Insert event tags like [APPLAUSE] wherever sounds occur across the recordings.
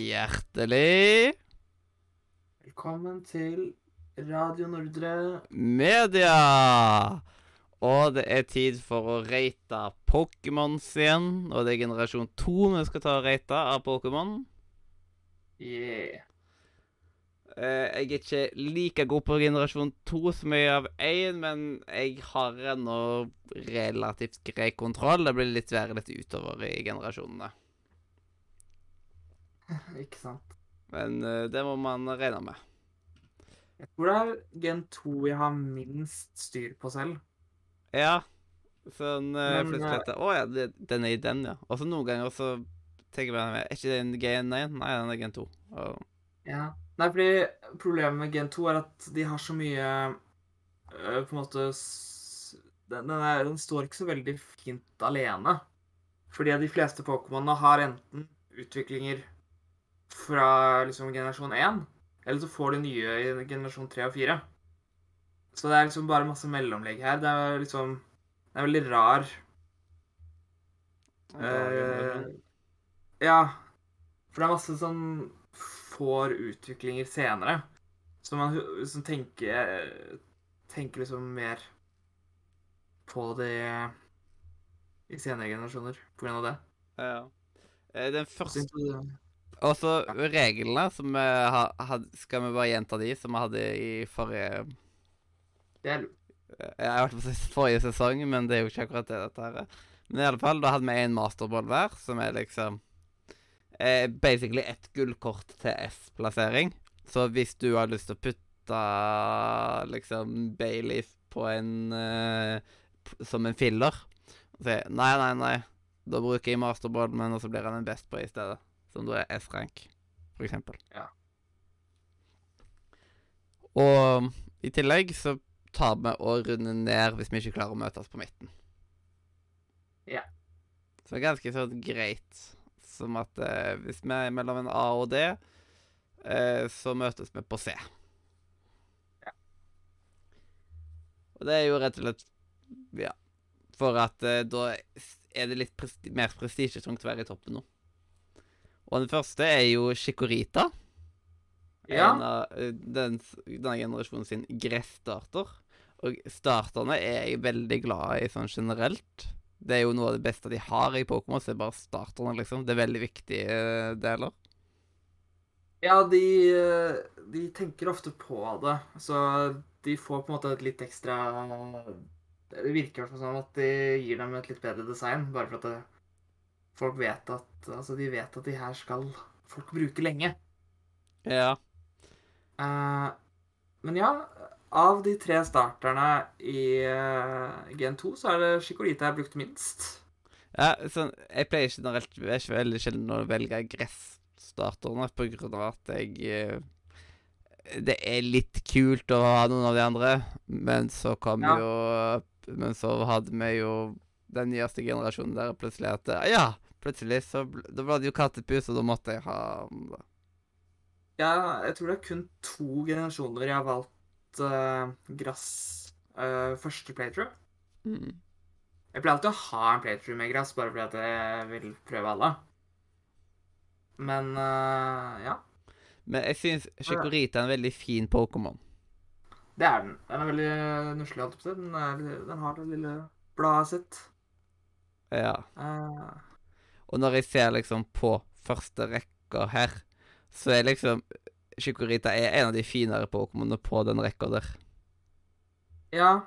Hjertelig Velkommen til Radio Nordre. media! Og det er tid for å rate Pokémons igjen. Og det er generasjon 2 vi skal ta og rate av Pokémon. Yeah. Eh, jeg er ikke like god på generasjon to som jeg er av én, men jeg har ennå relativt grei kontroll. Det blir litt verre litt utover i generasjonene. [LAUGHS] Ikke sant. Men eh, det må man regne med. Jeg tror det er Gen 2 jeg har minst styr på selv. Ja. Sånn uh, Men, plutselig eh, at Å ja, det, den er i den, ja. Og så noen ganger så tenker jeg Er ikke det en Gen 1? Nei, den er Gen 2. Og, Ja. Nei, fordi problemet med Gen 2 er at de har så mye øh, På en måte den, den, er, den står ikke så veldig fint alene. Fordi de fleste Pokémonene har enten utviklinger fra liksom generasjon 1, eller så får de nye i generasjon 3 og 4. Så det er liksom bare masse mellomlegg her. Det er liksom Det er veldig rar uh, ja. For det er masse som får utviklinger senere. Så man som tenker Tenker liksom mer på det i senere generasjoner på grunn av det. ja. Eh, Den første Og så reglene, som vi har had, Skal vi bare gjenta de som vi hadde i forrige Det er lurt. Jeg har vært på ses- forrige sesong, men det er jo ikke akkurat det dette her er. Men i alle fall, da hadde vi en masterball hver, som er liksom eh, Basically ett gullkort til S-plassering. Så hvis du har lyst til å putte liksom Baileys på en eh, Som en filler og si nei, nei, nei, da bruker jeg masterball, men så blir han en best på i stedet. Som da er S-rank, for eksempel. Ja. Og i tillegg så tar vi og runder ned hvis vi ikke klarer å møtes på midten. Ja. Så det er ganske sånn greit. Som at eh, hvis vi er mellom en A og D, eh, så møtes vi på C. Ja. Og det er jo rett og slett Ja. For at eh, da er det litt presti mer prestisjetungt å være i toppen nå. Og den første er jo Chikorita. Ja. En av eh, den, denne generasjonen sin gresstarter. Og starterne er jeg veldig glad i sånn generelt. Det er jo noe av det beste de har i Pokémon, så det er bare starterne, liksom. Det er veldig viktige eh, deler. Ja, de, eh, de tenker ofte på det, så de får på en måte et litt ekstra Det virker i sånn at de gir dem et litt bedre design, bare for at det, folk vet at Altså, de vet at de her skal folk bruke lenge. Ja. Eh, men ja, av de tre starterne i uh, Gen 2, så er det Chikorita jeg har brukt minst. ja sånn, jeg pleier generelt Jeg er ikke veldig sjelden å velge gressstarterne på grunn av at jeg uh, Det er litt kult å ha noen av de andre, men så kom Ja. jo Men så hadde vi jo den nyeste generasjonen der plutselig at Ja, plutselig så Da ble det jo kattepus, og da måtte jeg ha det. Ja, jeg tror det er kun to generasjoner jeg har valgt uh, grass uh, første playthrough. Mm. Jeg pleier alltid å ha en playthrough med gress, bare fordi jeg vil prøve alle. Men uh, ja, Men jeg syns Chikorita er en veldig fin Pokémon. det er den. Den er veldig nusselig, holdt jeg på å si. Den, den har det lille bladet sitt. Ja. Uh. Og når jeg ser liksom på første rekka her, så er liksom Chikorita er en av de finere Pokémonene på den rekka der. ja,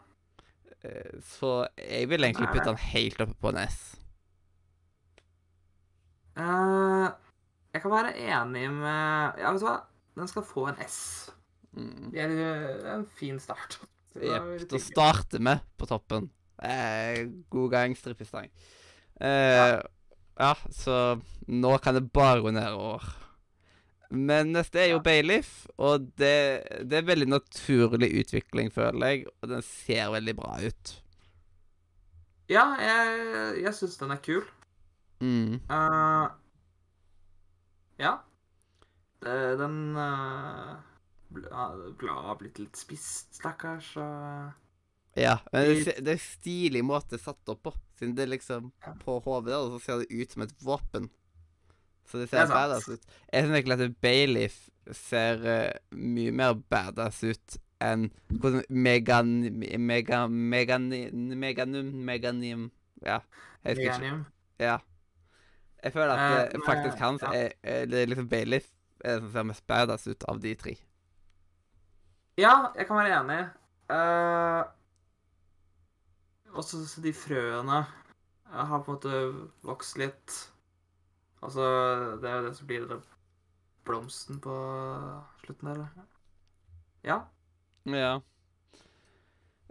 Eh, Så jeg vil egentlig putte den helt oppe på en S. Uh, jeg kan være enig med Ja, vet du hva? Den skal få en S. Mm. Det er en fin start. Jepp. Da starter vi på toppen. Eh, god gang, strippestang. Eh, ja. så nå kan det bare gå nedover. Men neste er jo. Bayleaf, og det, det er veldig naturlig utvikling, føler jeg. Og den ser veldig bra ut. Ja, jeg, jeg syns den er kul. Mm. Uh, ja. Det- Den uh, Bladet har blitt litt spist, stakkars. og- Ja, men det, det er stilig måte satt opp på. Siden det er liksom på hodet og så ser det ut som et våpen. Så det er ser det badass ut. Jeg syns egentlig at Bailey ser uh, mye mer badass ut enn hvordan Megan... Mega... Megan... Meganum... Meganium Ja. Jeg husker ikke. Meganium. Ja. Jeg føler at eh, faktisk hans ja. er, er er liksom Bailey er det som ser mest badass ut av de tre. Ja, jeg kan være enig. Uh, også de frøene har på en måte vokst litt. Altså, det er jo det som blir den blomsten på slutten der. Ja. Ja.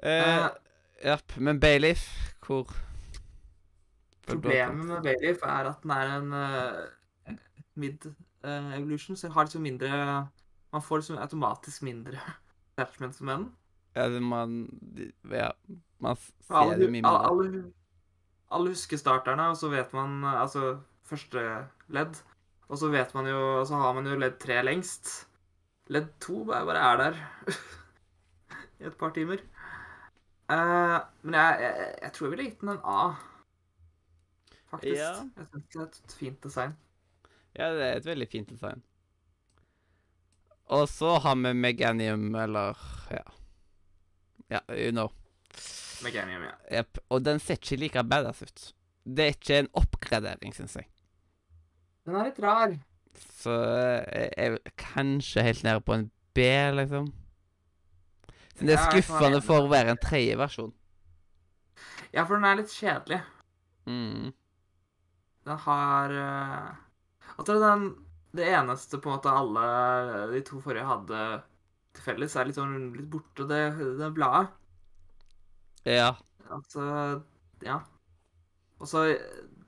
Eh, Eh, Japp. Men Bailiff, hvor Problemet med Bailiff er at den er en uh, mid-evolution, så jeg har liksom mindre Man får liksom automatisk mindre [LAUGHS] attachments med den. Ja, man Ja, man ser jo mye mindre. alle, alle husker starterne, og så vet man eh, Altså første ledd. Og så vet man jo så har man jo ledd tre lengst. Ledd to bare, bare er der [LAUGHS] i et par timer. Uh, men jeg, jeg, jeg tror jeg ville gitt den en A. Faktisk. Ja. Jeg syns det er et fint design. Ja, det er et veldig fint design. Og så har vi Meganium, eller Ja. Ja, you know. Meganium, ja. Yep. Og den ser ikke like badass ut. Det er ikke en oppgradering, syns jeg. Den er litt rar. Så eh, jeg er kanskje helt nede på en B, liksom. Men det er skuffende for å være en tredje versjon. Ja, for den er litt kjedelig. Mm. Den har At det er den Det eneste på en måte alle de to forrige hadde til felles, er litt sånn litt borte, det, det bladet. Ja. Altså Ja. Og så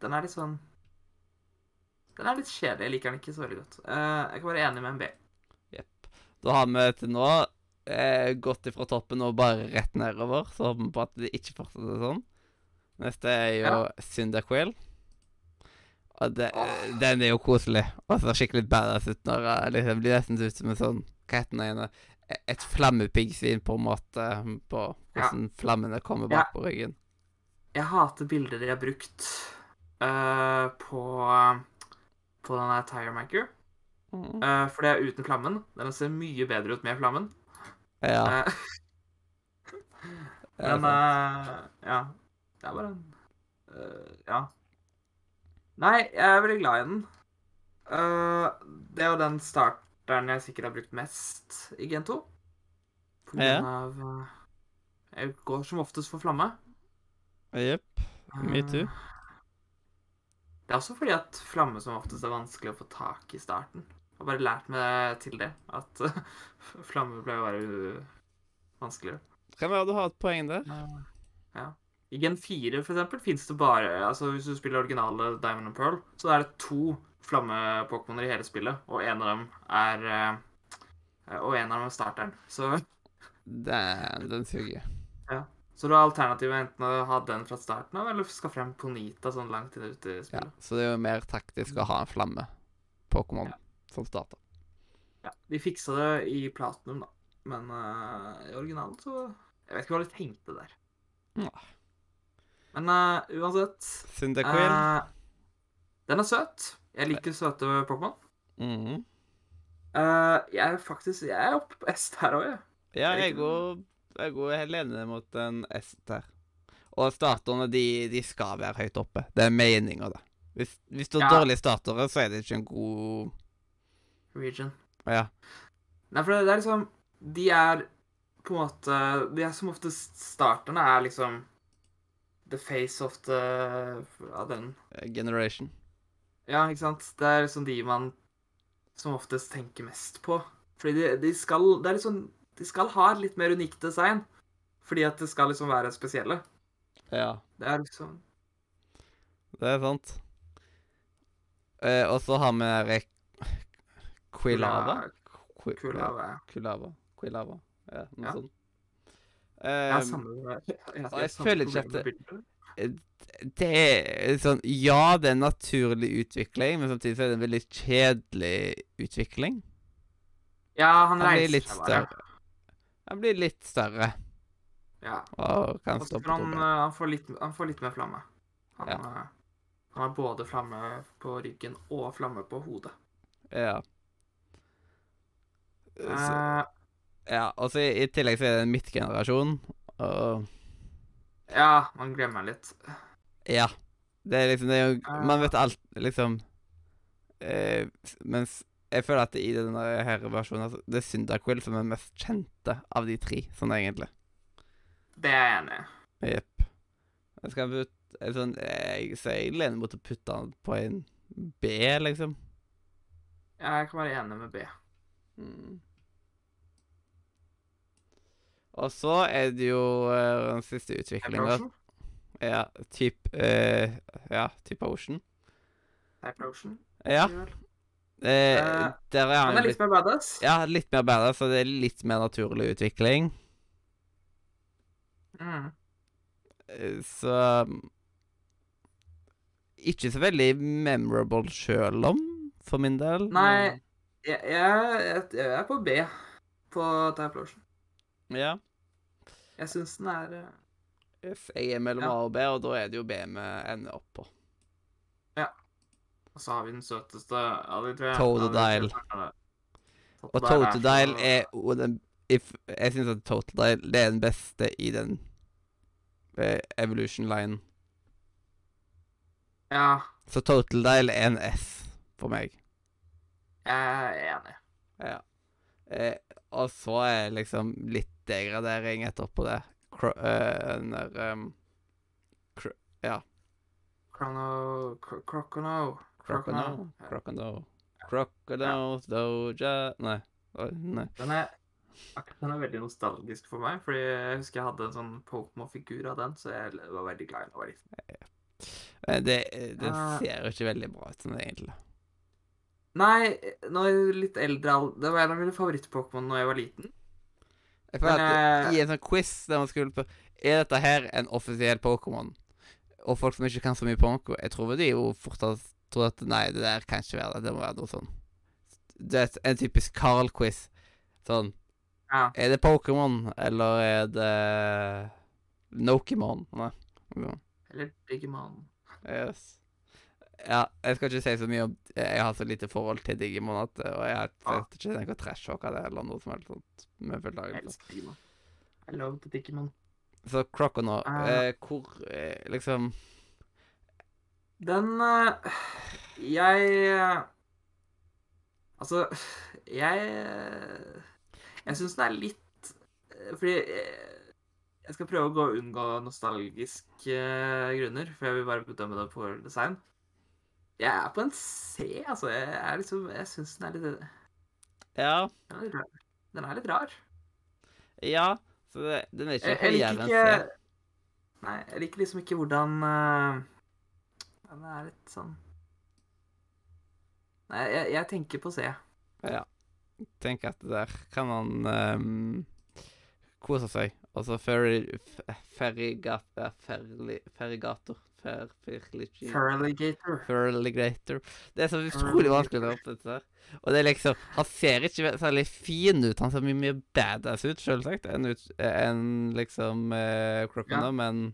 Den er litt sånn Den er litt kjedelig. Jeg liker den ikke så veldig godt. Eh, jeg kan være enig med en B. Da har vi til nå eh, gått ifra toppen og bare rett nedover, så håper vi på at det ikke fortsetter sånn. Neste er jo Ja. Syndaquil. Og det, oh. den er jo koselig. Og ser skikkelig badass ut når det liksom blir nesten ut som en sånn Hva heter den ene? Et flammepiggsvin, på en måte, på Ja. hvordan flammene kommer Ja. bak på ryggen. Jeg hater bilder de har brukt uh, på på den der Tire Mm. Uh, for det er uten flammen. Den ser mye bedre ut med flammen. Ja. [LAUGHS] [LAUGHS] Uh, Men ja. Det er bare en Ja. Nei, jeg er veldig glad i den. Det er jo den starteren jeg sikkert har brukt mest i Gen 2. På Ja. grunn av Jeg går som oftest for flamme. Jepp. Me Eh, too. Det er også fordi at flamme som oftest er vanskelig å få tak i starten. Jeg har bare lært meg til det, at [LAUGHS] flamme pleier å være vanskeligere. Kan være du har et poeng der. Ja. I Gen 4 for eksempel fins det bare altså Hvis du spiller originale Diamond and Pearl, så er det to flamme-pokémoner i hele spillet, og en av dem er eh, Og en av dem er starteren. Så, Den, den suger. Så du har alternativet enten å ha den fra starten av, eller skal frem Ponita sånn langt inn ute i spillet. Ja, så det er jo mer taktisk å ha en flamme-Pokémon Ja. som starter. Ja. De fiksa det i Platinum, da. Men uh, i originalen så Jeg vet ikke hva de tenkte der. Ja. Men uh, uansett Cyndaquil. Uh, Den er søt. Jeg liker søte Pokémon. Mm -hmm. uh, jeg er faktisk Jeg er oppe på S her òg, jeg. Ja, jeg går, jeg går helt enig mot en S der. Og starterne, de, de skal være høyt oppe. Det er meninga, det. Hvis, hvis du har Ja. dårlige startere, så er det ikke en god Region. Ja. Nei, for det er liksom De er på en måte De er som oftest Starterne er liksom the face of the ja, den. eh, Generation. Ja, ikke sant? Det er liksom de man som oftest tenker mest på. Fordi de, de skal Det er liksom De skal ha et litt mer unikt design. Fordi at det skal liksom være spesielle. Ja, Det er liksom det er sant. Eh, og så har vi Re Quilava. Quilava. Quilava. Kulava. Quilava. Ja, noe Ja. sånt. Jeg har Eh, samme jeg, jeg, jeg føler ikke at det- Det er sånn Ja, det er en naturlig utvikling, men samtidig så er det en veldig kjedelig utvikling. Ja, han, Han reiser seg bare. Han blir litt større Ja. og kan stå på han, eh, han, får litt, han får litt mer flamme. Han, Ja. eh, han har både flamme på ryggen og flamme på hodet. Ja. Så, Eh, ja, og så i, i tillegg så er det en midtgenerasjon, og ja, man glemmer litt. Ja. Det er liksom det er jo. Man vet alt, liksom eh, Mens jeg føler at i denne her versjonen altså, Det er Syndaquill som er mest kjente av de tre, sånn egentlig. Det er jeg enig i. Jepp. Jeg skal putte eh, sånn, jeg, Så jeg lener mot å putte den på en B, liksom. Ja, Jeg kan være enig med B. Mm. Og så er det jo uh, den siste utviklinga. Type Ja, type uh, Ja, type Ocean. Ocean. Ja. Eh, han, er litt, litt mer badass. Ja, litt mer badass, og det er litt mer naturlig utvikling. Mm. Eh, Så Ikke så veldig memorable sjøl om, for min del. Nei, jeg, jeg, jeg, er på B på Typlotion. Ja. Jeg syns den er eh, Yes, Jeg er mellom Ja. A og B, og da er det jo B vi ender opp på. Og så har vi den søteste av de tre. Totodile. Og Totodile er den if, Jeg syns at Totodile det er den beste i den eh, Evolution Line. Ja, Så Totodile er en S for meg. jeg er enig. Ja. Eh, og så er liksom litt degradering etterpå det. Kro, uh, den der um, cro Ja. Chrono... Cro- Crocono. Crocono. Crocodile. Crocodile Doja Nei. Nei. Den er, den er veldig nostalgisk for meg, fordi jeg husker jeg hadde en sånn Pokémon-figur av den, så jeg var veldig glad i den. Eh, Det, det Ah. ser jo ikke veldig bra ut, sånn egentlig. Nei, nå er jeg litt eldre Det var en av mine favoritt-Pokémon da jeg var liten. Jeg føler at eh, i en sånn quiz der man skulle på Er dette her en offisiell Pokémon? Og folk som ikke kan så mye Pokémon, jeg tror de jo fortsatt tror at nei, det der kan ikke være det. Det må være noe sånn Det er en typisk Carl-quiz. Sånn Ja. Er det Pokémon, eller er det Nokimon? Nei. Eller Digimon. Yes. Ja, jeg skal ikke si så mye om Jeg har så lite forhold til Digimon at Og jeg har Ja. ikke tenkt å trash-talke det eller noe som helst sånt. Med Jeg elsker Digimon. I love Digimon. Så Croconaw, uh. eh, hvor eh, liksom Den eh, Jeg eh, Altså, jeg eh, Jeg syns den er litt eh, Fordi eh, jeg skal prøve å gå unngå nostalgiske eh, grunner, for jeg vil bare bedømme det på design. Jeg er på en C, altså. Jeg er liksom Jeg syns den er litt Ja. Den er litt rar. Den er litt rar. Ja. Så det, den er ikke høyere enn C. Nei, jeg liker liksom ikke hvordan eh, det er litt sånn Nei, jeg, jeg tenker på C. Ja. Tenker at der kan han um, kose seg. Og så ferri... f- Ferrigator. Ferrigator Fer... Ferlici... Feraligator. Feraligator. Det er så utrolig vanskelig å opp dette her. Og det er liksom Han ser ikke særlig fin ut. Han ser mye mer badass ut, selvsagt, enn en liksom uh, Crocodile, Ja. men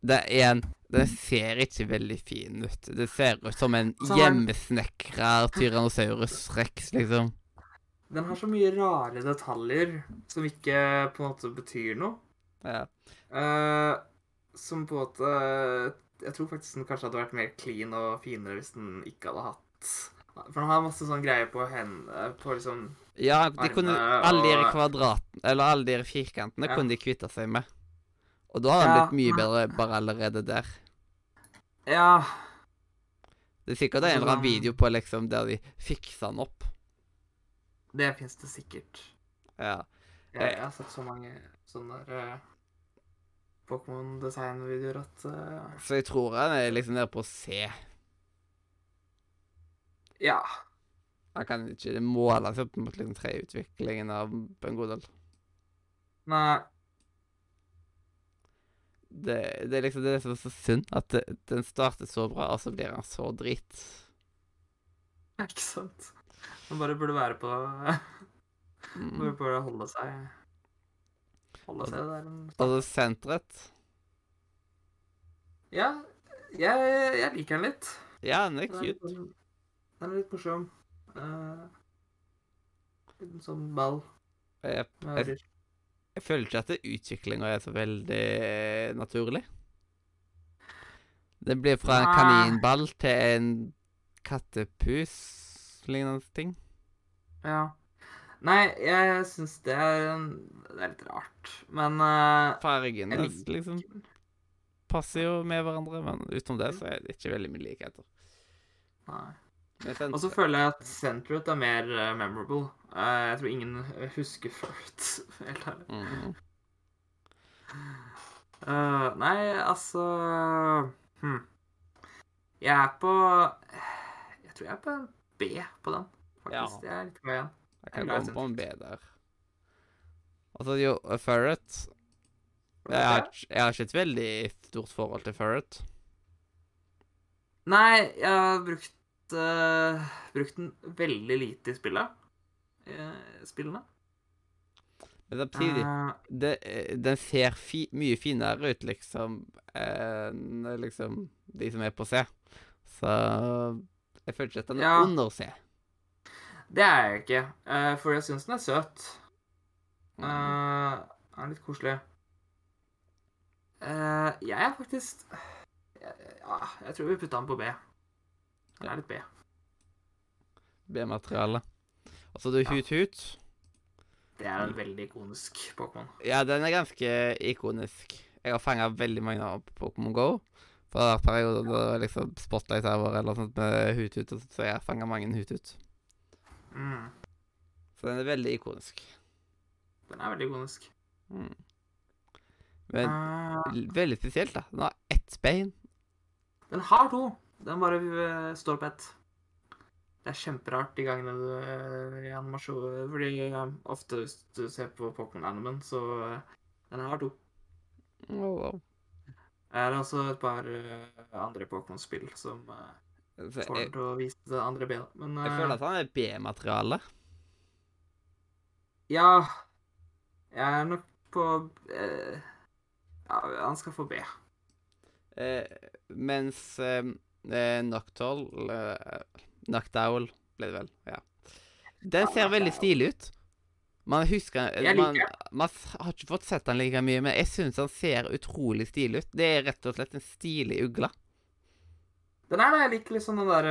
det er en Den ser ikke veldig fin ut. Det ser ut som en hjemmesnekra Tyrannosaurus rex, liksom. Den har så mye rare detaljer som ikke på en måte betyr noe. Ja. Uh, som på en måte Jeg tror faktisk den kanskje hadde vært mer clean og finere hvis den ikke hadde hatt For den har masse sånn greier på hendene På liksom Ja, de kunne Alle de kvadratene, eller alle de firkantene, Ja. kunne de kvitta seg med. Og da hadde han blitt mye bedre bare allerede der. Ja. Det er sikkert en eller annen Altså, video på liksom der de fiksa han opp. Det fins det sikkert. Ja. Jeg, jeg har sett så mange sånne der uh, Pokémon-designvideoer at uh, Så jeg tror han er liksom nede på C. Ja. Han kan ikke måle seg opp mot liksom treutviklingen av en god del. Nei. Det, det er liksom det som er så synd, at det, den starter så bra, og så blir den så drit. [LAUGHS] Ikke sant? Man bare burde være på Mm. Burde bare holde seg Holde seg der. Altså senteret. Ja, jeg, jeg liker den litt. Ja, den er Den er, den er litt morsom. Uh, liten sånn ball med jeg. Jeg føler ikke at utviklinga er så veldig naturlig. Det blir fra en kaninball til en kattepus-lignende ting. Ja. Nei, jeg syns det er Det er litt rart, men uh, Fargene liksom passer jo med hverandre, men utenom det så er det ikke veldig mye likheter. Nei. Og så føler jeg at Centeret er mer uh, memorable. Jeg tror ingen husker Furt, helt ærlig. Mm. Uh, nei, altså hm. Jeg er på Jeg tror jeg er på en B på den, faktisk. Jeg er litt glad igjen. Jeg kan komme på en B der. Altså, så jo, uh, Ferret. Jeg har, jeg har ikke et veldig stort forhold til Ferret. Nei, jeg har brukt, uh, brukt den veldig lite i spillet. Uh, spillene. Men samtidig uh, det, eh, Den ser fi, mye finere ut, liksom, enn liksom de som er på C. Så jeg føler ikke at den er Ja. under C. det er jeg ikke, uh, for jeg syns den er søt. Uh, den er litt koselig. Uh, jeg er faktisk Ja, jeg tror vi putta den på B. Den er litt B. B-materiale. Og så du Ja. Hut Hut. Det er en veldig ikonisk Pokémon. Ja, den er ganske ikonisk. Jeg har fanga veldig mange av Pokémon GO. Vært perioder da liksom Spotlight Hour eller sånt med Hut Hut, så jeg har fanga mange Hut Hut. Mm. Så den er veldig ikonisk. Den er veldig ikonisk. Mm. Men uh, veldig spesielt, da. Den har ett bein. den har to. Den bare eh, står på ett. Det er kjemperart de gangene du er i animasjon Fordi eh, ofte hvis du ser på Pokémon-animen, så eh, Den har to. Oh, wow. Det er også et par eh, andre Pokémon-spill som eh, får den til å vise det andre B. Men jeg eh, føler at han er B-materiale. ja Jeg er nok på eh, Ja, han skal få B. Eh, mens eh, Noctol eh, Noctowl ble det vel, ja. Den Ja, ser veldig stilig ut. Man husker Jeg man, liker man s- har ikke fått sett den like mye, men jeg syns han ser utrolig stilig ut. Det er rett og slett en stilig ugle. Den er det. Jeg liker liksom den der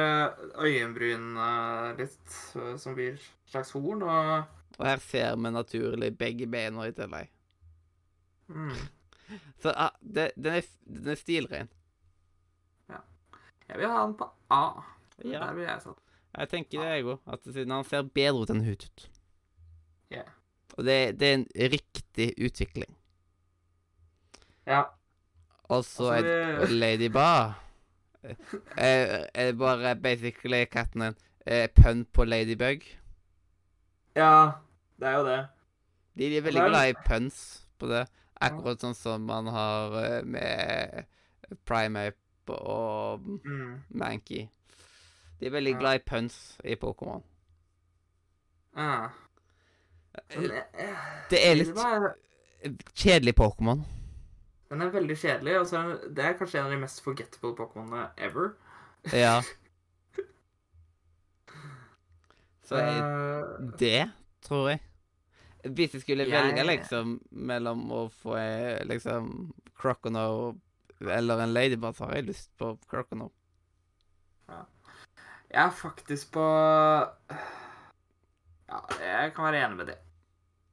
øyenbryn eh, litt, eh, som blir et slags horn, og Og her ser vi naturlig begge beina i tillegg. mm, [LAUGHS] Så ah, det, den, er, den er stilren. Jeg vil ha den på A. Ja. Der blir jeg sånn. Jeg tenker det, jeg òg. At siden han ser bedre ut enn Hutut. Ja. Og det, det er en riktig utvikling. Ja. Og så Altså, er det Lady Ba er, er bare basically katten en eh, pønn på Ladybug. ja, det er jo det. De, de er veldig glad i pønns på det. Akkurat sånn som man har eh, med Primeape og Mm. Mankey. De er veldig Ja. glad i pønns i Pokémon. Ja. Er, eh, Det er litt kjedelig Pokémon. Den er veldig kjedelig, og så er det er kanskje en av de mest forgettable Pokémonene ever. Ja. [LAUGHS] Så jeg, Eh, det tror jeg. Hvis jeg skulle velge liksom mellom å få eh, liksom Crocono eller en Ladybug, så har jeg lyst på Crocono. Jeg er faktisk på [SIGHS] Ja, jeg kan være enig med det.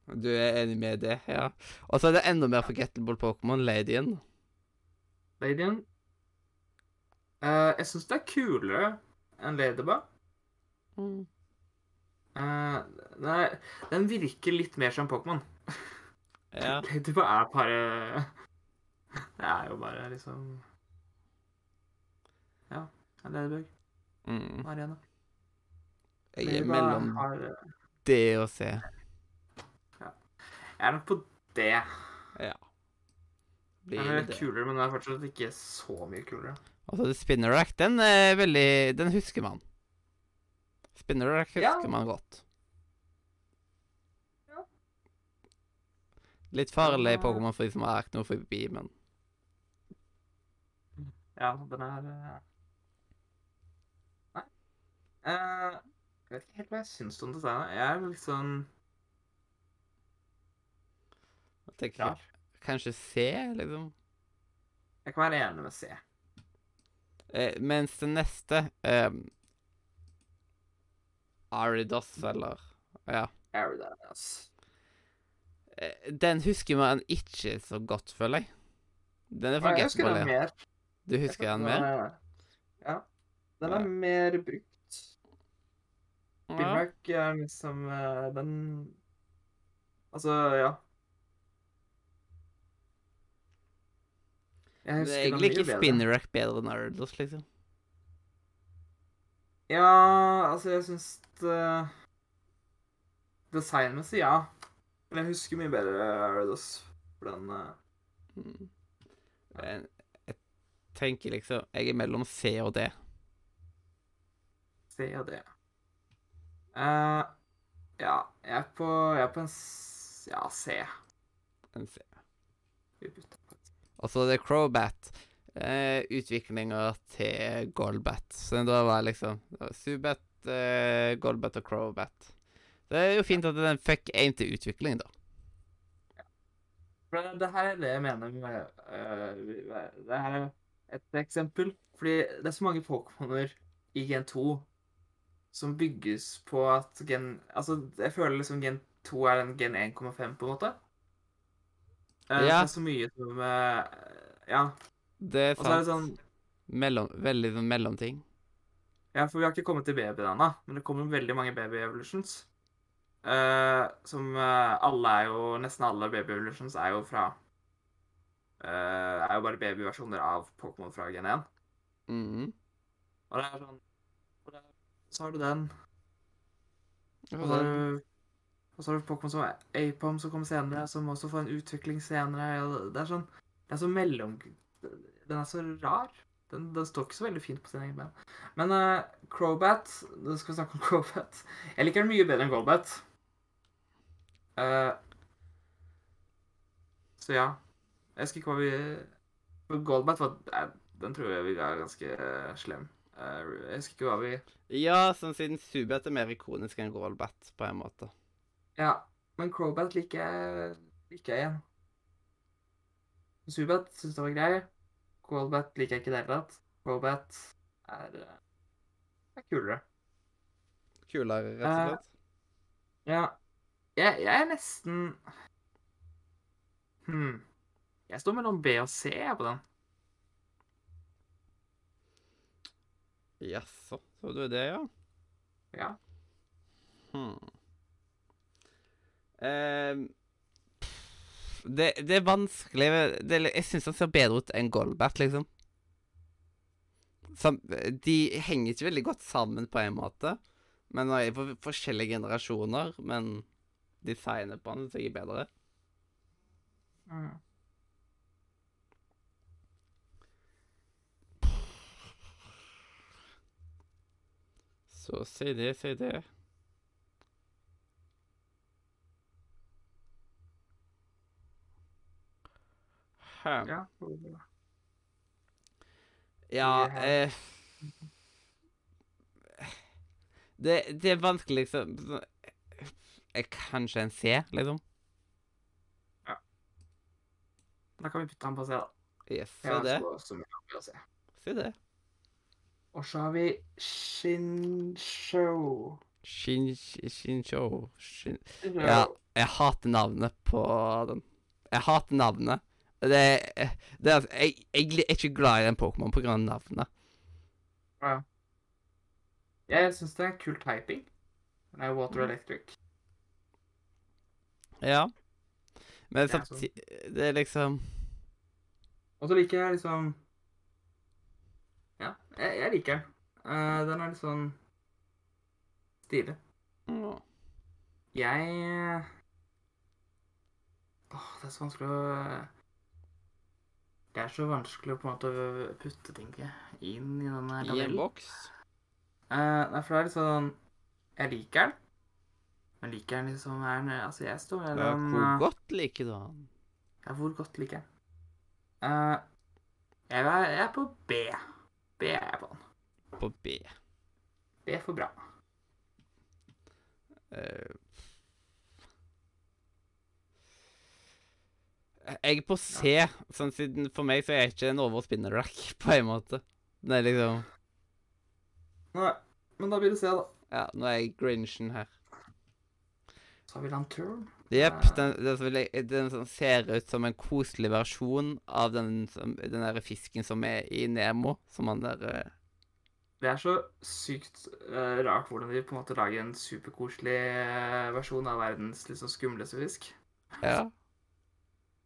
Du er enig med det? Ja. Og så er det enda mer forgettable Pokémon, Ladyen. Ladyen uh, Jeg syns det er kulere enn Ladybug. Mm. Uh, er, den virker litt mer som Pokémon. [LAUGHS] Ja. Ladybug er bare [LAUGHS] Det er jo bare liksom Ja, en Ladybug. Mm. Arena. Jeg er mellom har eh, det og C. Jeg er nok på D. Ja. blir Den er litt kulere, men den er fortsatt ikke så mye kulere. Altså, Spinnerack, Spinner Rack, den er veldig Den husker man. Spinner Rack husker Ja. man godt. Ja. Litt farlig Pokémon for de som har arachnofobi, men Ja, den er eh. Eh, jeg vet ikke helt hva jeg syns om designet. Jeg er litt sånn jeg tenker rar. kanskje C, liksom. Jeg kan være enig med C. Eh, mens det neste eh, Aridos, eller Ja. Aridanas. Eh, Den husker man ikke så godt, føler jeg. Den er Ja, jeg husker den mer. Du husker den mer? mer? Ja. Den er Ja. mer brukt. Ja. Spinrack er liksom eh, den Altså, ja. Jeg Det er egentlig ikke Spinnerack bedre enn Ardos, liksom. Ja, altså, jeg syns det Designmessig, ja. Men jeg husker mye bedre Ardos For den uh... ja. Men jeg tenker liksom Jeg er mellom C og D. C og D. Eh, ja, jeg er på Jeg er på en s Ja, C. En C. Vi bytter. Og så det Crowbat. Eh, utviklinga til Golbat. Så da var liksom det var Subat, eh, Golbat og Crowbat. Det er jo fint at den fikk én til utvikling, da. For det, det her er det jeg mener med øh, Det her er et eksempel. Fordi det er så mange Pokémoner i Gen 2 som bygges på at Gen Altså, jeg føler liksom Gen 2 er en Gen 1,5, på en måte. Uh, Ja. Det er så mye som uh, Ja. Det er Og så er det sånn Mellom, veldig sånn mellomting. Ja, for vi har ikke kommet til babyen ennå, men det kommer veldig mange baby evolutions. Uh, som eh, alle er jo Nesten alle baby evolutions er jo fra Er jo bare babyversjoner av Pokémon fra Gen 1. Mhm. Og det er sånn Så har du den. Og så har du, og så har du Pokémon som Apom som kommer senere, som også får en utvikling senere. Ja, Det er sånn Det er så mellom... Den er så rar. Den, den står ikke så veldig fint på sin egen ben. Men uh, Crobat Nå skal vi snakke om [LAUGHS] Crobat. Jeg liker den mye bedre enn Golbat. Uh, så ja. Jeg husker ikke hva vi Goldbat var eh, Den tror jeg vi er ganske eh, slem. Eh, jeg husker ikke hva vi Ja, sånn siden Subat er mer ikonisk enn Rollbat, på en måte. Ja, men Crowbat liker jeg, liker jeg igjen. Zubat syns det var grei. Crowbat liker jeg ikke i det hele tatt. Crowbat er, eh, er kulere. Kulere, rett og slett? slett. Ja. Jeg, jeg er nesten Hm. Jeg står mellom B og C på den. Jaså, så du det, ja? Ja. Hmm. Ehm, det, det er vanskelig det, Jeg syns han ser bedre ut enn Golbert, liksom. Sam, de henger ikke veldig godt sammen på en måte. Men de er på forskjellige generasjoner. Men designet på han syns jeg er bedre. Mm. Så si det, si det. Hm. Ja. Ja, eh, det, det er vanskelig, liksom eh, Kanskje en C, liksom? Ja. Da kan vi putte han på C, da. Yes, si Ja, det. Si det. Og så har vi Shinsho. Shin, Shinsho Shin... Ja. Jeg hater navnet på den. Jeg hater navnet. Det, det er, jeg, jeg er ikke glad i den Pokémon på grunn navnet. Ja. Jeg syns det er kul typing. Den er water Mm. electric. Ja. Men sånn. samtidig Det er liksom Og så liker jeg liksom jeg, jeg liker den. Uh, den er litt sånn stilig. Mm. Jeg Åh, det er så vanskelig å Det er så vanskelig å på en måte putte ting inn i denne I en boks. Uh, nei, for det er litt sånn Jeg liker den. Men liker den liksom er den Altså, jeg står Ja, mellom hvor eh, godt liker du han? Ja, hvor godt liker jeg den? Uh, jeg, er, jeg er på B. B er jeg på den. På B. B for bra. Eh, jeg er på C, sånn siden for meg så er jeg ikke en overspinner-rack, [LAUGHS] på en måte. Er liksom Nei, men da blir det C, da. Ja, nå er jeg grinchen her. Så har vi Lantern. Jepp. Eh. Den, den, som den som ser ut som en koselig versjon av den, den der fisken som er i Nemo. Som han der eh, Det er så sykt uh, rart hvordan de på en måte lager en superkoselig eh, versjon av verdens liksom skumleste fisk. Ja.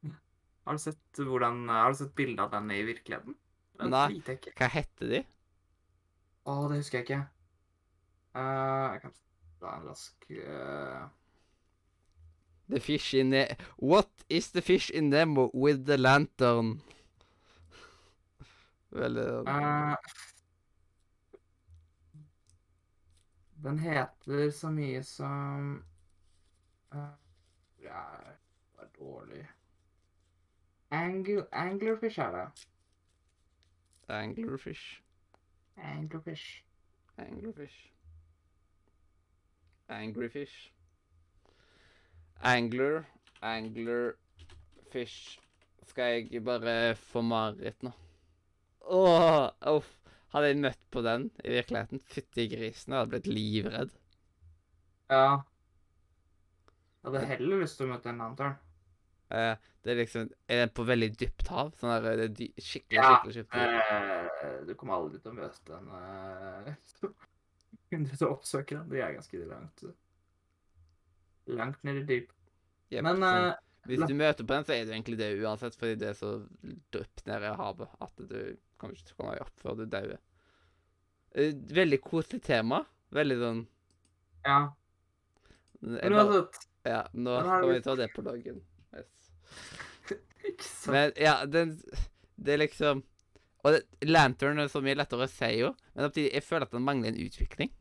[LAUGHS] Har du sett hvordan Har du sett bilde av den i virkeligheten? Den Nei. Hva heter de? Å, det husker jeg ikke. Uh, jeg kan ta en rask eh, The fish in the What is the fish in Nemo with the lantern? Veldig uh, Den heter så mye som uh, Ja, det var dårlig Angl Anglerfish er det. Anglerfish. Anglerfish. Anglerfish. Angryfish. Angler. angler, fish Skal jeg bare få mareritt nå? Åh, uff. Hadde jeg møtt på den i virkeligheten, fytti grisen, jeg hadde blitt livredd. Ja. Jeg hadde heller lyst til å møte en lantern. Uh, det er liksom Er den på veldig dypt hav? Sånn der, det er dy skikkelig, Ja, skikkelig skikkelig dypt. uh, du kommer aldri til å møte en uh, [LAUGHS] Du oppsøker den. Det er ganske langt Langt ned i dyp. Yep, Men sånn. eh, Hvis du møter på den, så er du egentlig det uansett, fordi det er så dypt nede i havet at du kommer ikke til å komme deg opp før du dauer. Eh, Veldig koselig tema. Veldig sånn ja. jeg bare, Ja, nå kan vi ta det på loggen. Yes. [LAUGHS] Men ja, den Det er liksom Og det, Lantern er så mye lettere å si, jo, men samtidig jeg føler at den mangler en utvikling.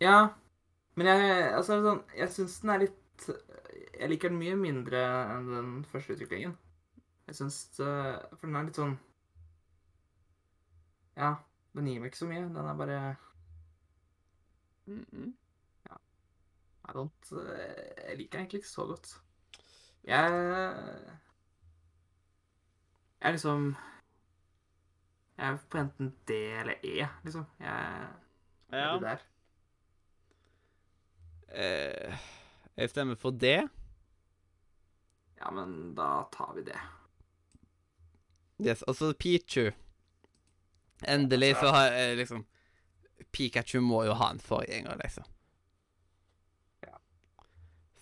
Ja. Men jeg altså sånn Jeg syns den er litt Jeg liker den mye mindre enn den første utviklingen. Jeg syns eh, For den er litt sånn Ja. Den gir meg ikke så mye. Den er bare Mm -mm. I don't eh, Jeg liker den egentlig ikke så godt. Jeg Jeg er liksom Jeg er på enten D eller E, liksom. Jeg jeg er der. Eh, jeg stemmer for det. Ja, men da tar vi det. Yes, og så Pichu. Endelig så har jeg liksom Pikachu må jo ha en forgjenger, liksom. Ja.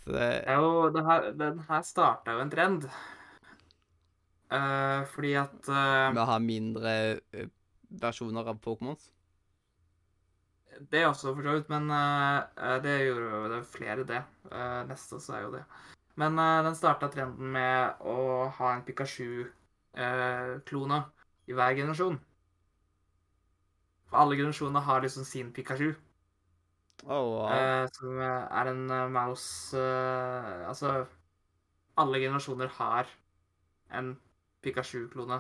Så det er jo det her, Den her starta jo en trend. Uh, fordi at uh, å ha mindre eh, versjoner av Pokémons. Det også, for så vidt, men uh, det gjorde jo det er flere, det. Uh, neste også er jo det. Men uh, den starta trenden med å ha en Pikachu-klone i hver generasjon. For alle generasjoner har liksom sin Pikachu, Oh, wow. som er en mouse Altså Alle generasjoner har en Pikachu-klone.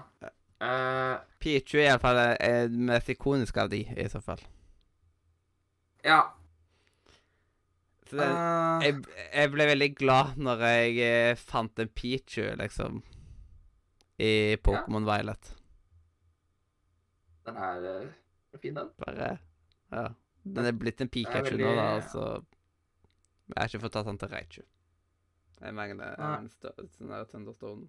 Pichu er iallfall mest ikonisk av de, i så fall. Ja. Det, eh, jeg, jeg ble veldig glad når jeg eh, fant en Pichu, liksom, i Pokémon Violet. den er eh, fin, den. Bare Ja. Den er blitt en Pikachu veldig- nå, da, altså. Jeg har ikke fått tatt den til Raichu. Jeg mangler en stø- sånn der Thunderstone.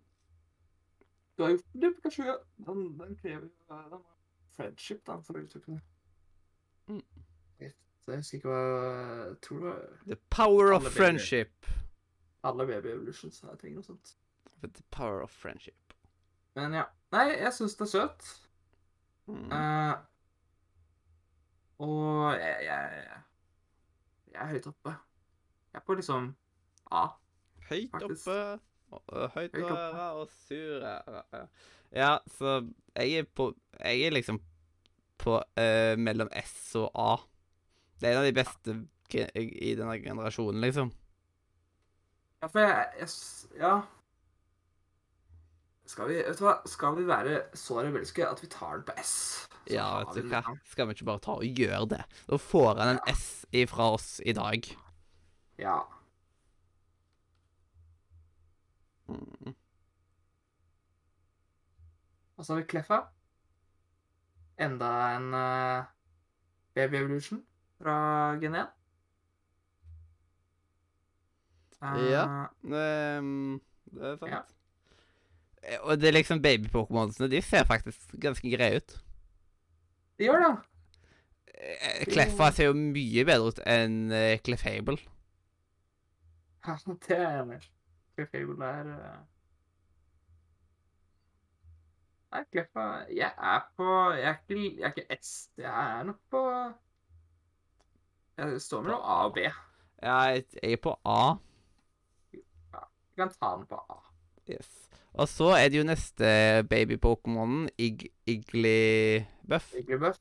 Du har gjort det, Pikachu. Den, den krever jo friendship, da, for å uttrykke det. Mm. Jeg jeg husker ikke hva Jeg tror det var The power of baby. friendship. alle Baby Evolutions ting og sånt. The power of friendship. Men ja. Nei, jeg syns det er søt. Mm. Uh, og jeg, jeg Jeg er høyt oppe. Jeg er på liksom A. Høyt faktisk. oppe. Høyt oppe. og sure ja. ja, så jeg er på Jeg er liksom på uh, mellom S og A. Det er en av de beste i denne generasjonen, liksom. Ja, for jeg, jeg Ja. Skal vi, vet du hva? Skal vi være så rebelske at vi tar den på S? Så Ja, vet du hva. Skal vi ikke bare ta og gjøre det? Da får han en S ifra oss i dag. Ja. Mm. Og så har vi Kleffa. Enda en uh, Baby Evolution fra Gen 1. Uh, Ja. Det, det er sant. Ja. Eh, Og det er liksom baby-pokémonsene. De ser faktisk ganske greie ut. Det gjør det. Eh, Kleffa ser jo mye bedre ut enn Clefable. Ja, [LAUGHS] det er jeg enig i. Clefable er. Nei, Kleffa Jeg er på Jeg er ikke, jeg er ikke S. Jeg er nok på Jeg står mellom A og B. Ja, jeg jeg er på A. Vi kan ta den på A. Yes. Og så er det jo neste baby-pokémonen, Ig Iglybuff. Iglybuff.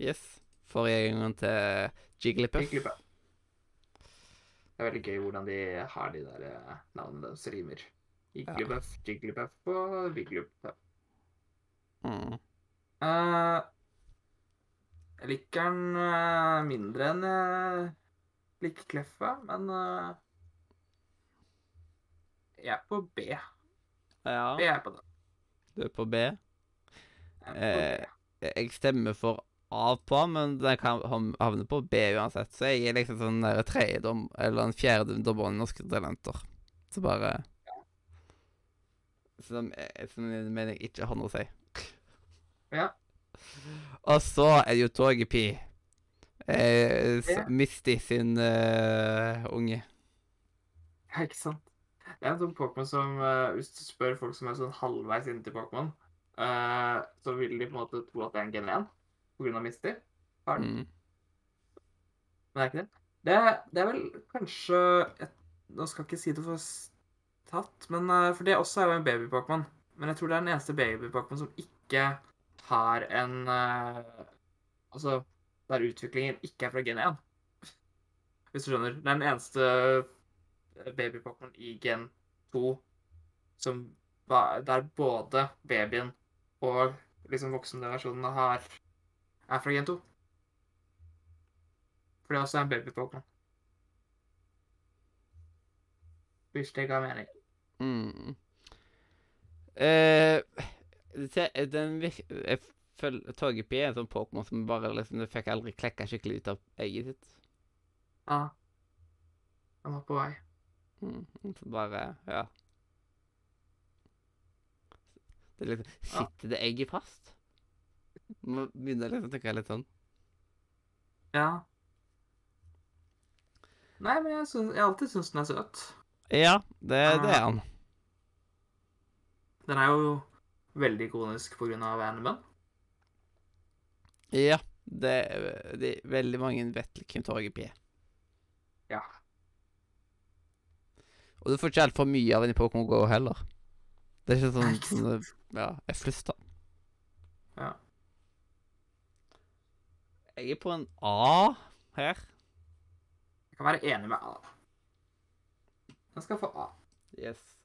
Yes. Forgjengeren til Jigglypuff. Jigglypuff. Det er veldig gøy hvordan de har de der eh, navnene deres rimer. Jigglypuff, Jigglypuff og Viglybuff. Mm. Eh, jeg liker den eh, mindre enn jeg liker Kleffa, men eh, jeg er på B. B Ja, er på den. du er på B. Jeg er på Eh, B. Jeg stemmer for A på, men den kan havne på B uansett. Så jeg er liksom sånn der tredje dom, eller en fjerde dommer i Norske Talenter. Så bare Som, eh, som jeg mener jeg ikke har noe å si. Ja. Og så er det jo Togepi. Eh, Ja. Misty sin uh, unge. Ja, ikke sant? Det er en sånn Pokémon som uh, Hvis du spør folk som er sånn halvveis inntil Pokémon, uh, så vil de på en måte tro at det er en Gen 1 på grunn av Misty. Mm. Men det er ikke det. Det, det er vel kanskje et, Nå skal jeg ikke si det for tatt, men uh, For det også er jo en baby-Pokémon. Men jeg tror det er den eneste baby-Pokémon som ikke har en eh, Altså der utviklingen ikke er fra gen 1. Hvis du skjønner. Det er den eneste eh, i gen 2 som der både babyen og liksom voksenversjonene har er fra gen 2. For det er også en baby-Pokémon. Hvis det ga mening. Mm. Eh, den virk... Jeg føler Togepi er en sånn Pokémon som bare liksom Du fikk aldri klekka skikkelig ut av egget sitt. Ja. Han var på vei. Mm. Så bare Ja. Det liksom Ja. Sitter det egget fast? begynner begynne liksom å tenke litt sånn. Ja. Nei, men jeg, syns- jeg har alltid syntes den er søt. Ja, det, det er han. Den er jo veldig ikonisk av animen. Ja. Det, det Veldig mange vet hvem Togepi er. Ja. Og du får ikke altfor mye av den i Pokémon GO heller. Det er ikke sånn, sånn Ja, jeg fluster. Ja. Jeg er på en A her. Jeg kan være enig med A. Den skal få A. Yes.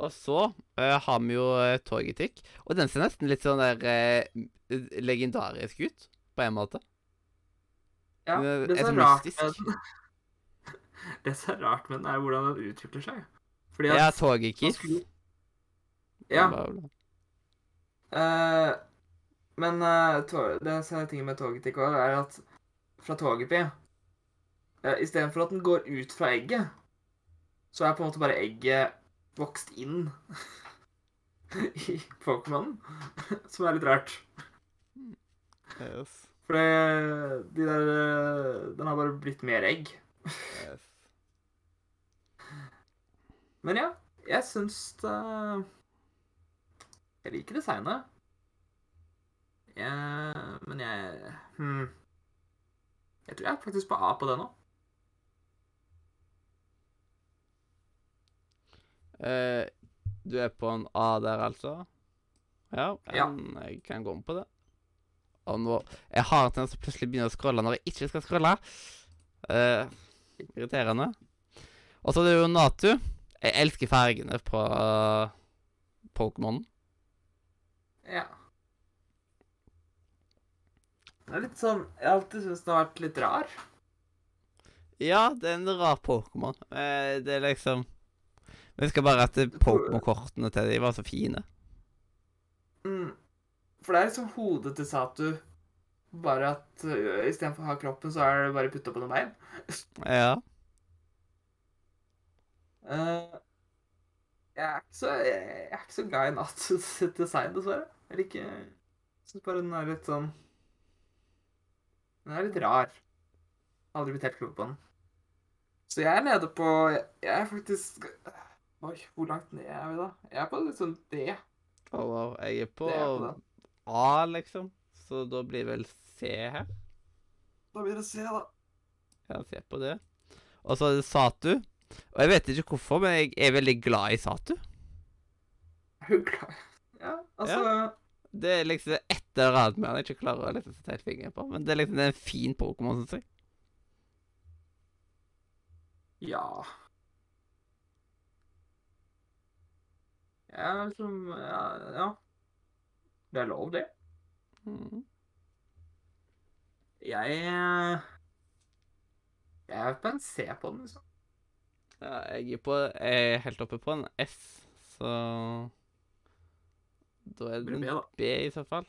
Og så uh, har vi jo uh. Og den ser nesten litt sånn der uh, legendarisk ut, på en måte. Ja, det er som så er rart med den, [LAUGHS] Det som er rart med den, er hvordan den utvikler seg. Fordi Ja, Torgekiss. Skulle- Ja. Eh, men uh, det som er tingen med Togetic òg, er at fra Togepi uh, Istedenfor at den går ut fra egget, så er på en måte bare egget vokst inn [LAUGHS] i Pokémon, Som er litt rart. Yes. For de der eh, Den har bare blitt mer egg. Yes. Men ja, jeg syns det Jeg liker designet. Jeg, men jeg hmm. Jeg tror jeg er faktisk på A på det nå. Eh, Du er på en A der, altså? Ja, Ja. jeg kan gå med på det. Og nå Jeg har en tendens til å plutselig begynne å scrolle når jeg ikke skal scrolle. Eh, irriterende. Og så er det jo Natu. Jeg elsker fargene på uh, Pokémon. Ja. Det er litt sånn Jeg har alltid syntes den har vært litt rar. Ja, det er en rar Pokémon. Eh, det er liksom Men jeg skal bare at Pokémon-kortene til de var så fine. Mm. For det er liksom hodet til Satu. Bare at uh, istedenfor å ha kroppen, så er det bare putta på noen bein. Ja. Uh, jeg, er ikke så, jeg, jeg er ikke så glad i Natus [LAUGHS] design, dessverre. Jeg liker Jeg syns bare den er litt sånn Den er litt rar. Aldri blitt helt klok på den. Så jeg er nede på Jeg, jeg er faktisk Oi, hvor langt ned er vi da? Jeg er på litt sånn D. Wow. Jeg er på er på. A, liksom. Så da blir vel C her. Da blir det C, da. Ja, se på det. Og så er det Satu. Og jeg vet ikke hvorfor, men jeg er veldig glad i Satu. Er hun glad? Ja, altså Det er liksom ett eller annet med han jeg ikke klarer å liksom sette helt fingeren på. Men det er liksom det er en fin Pokémon, syns jeg. Ja. Ja, liksom Ja. ja. Det er lov, det. Mm. Jeg eh, Jeg er på en C på den, liksom. Ja, jeg er, på, jeg er helt oppe på en S, så Da er det en B. B i så fall.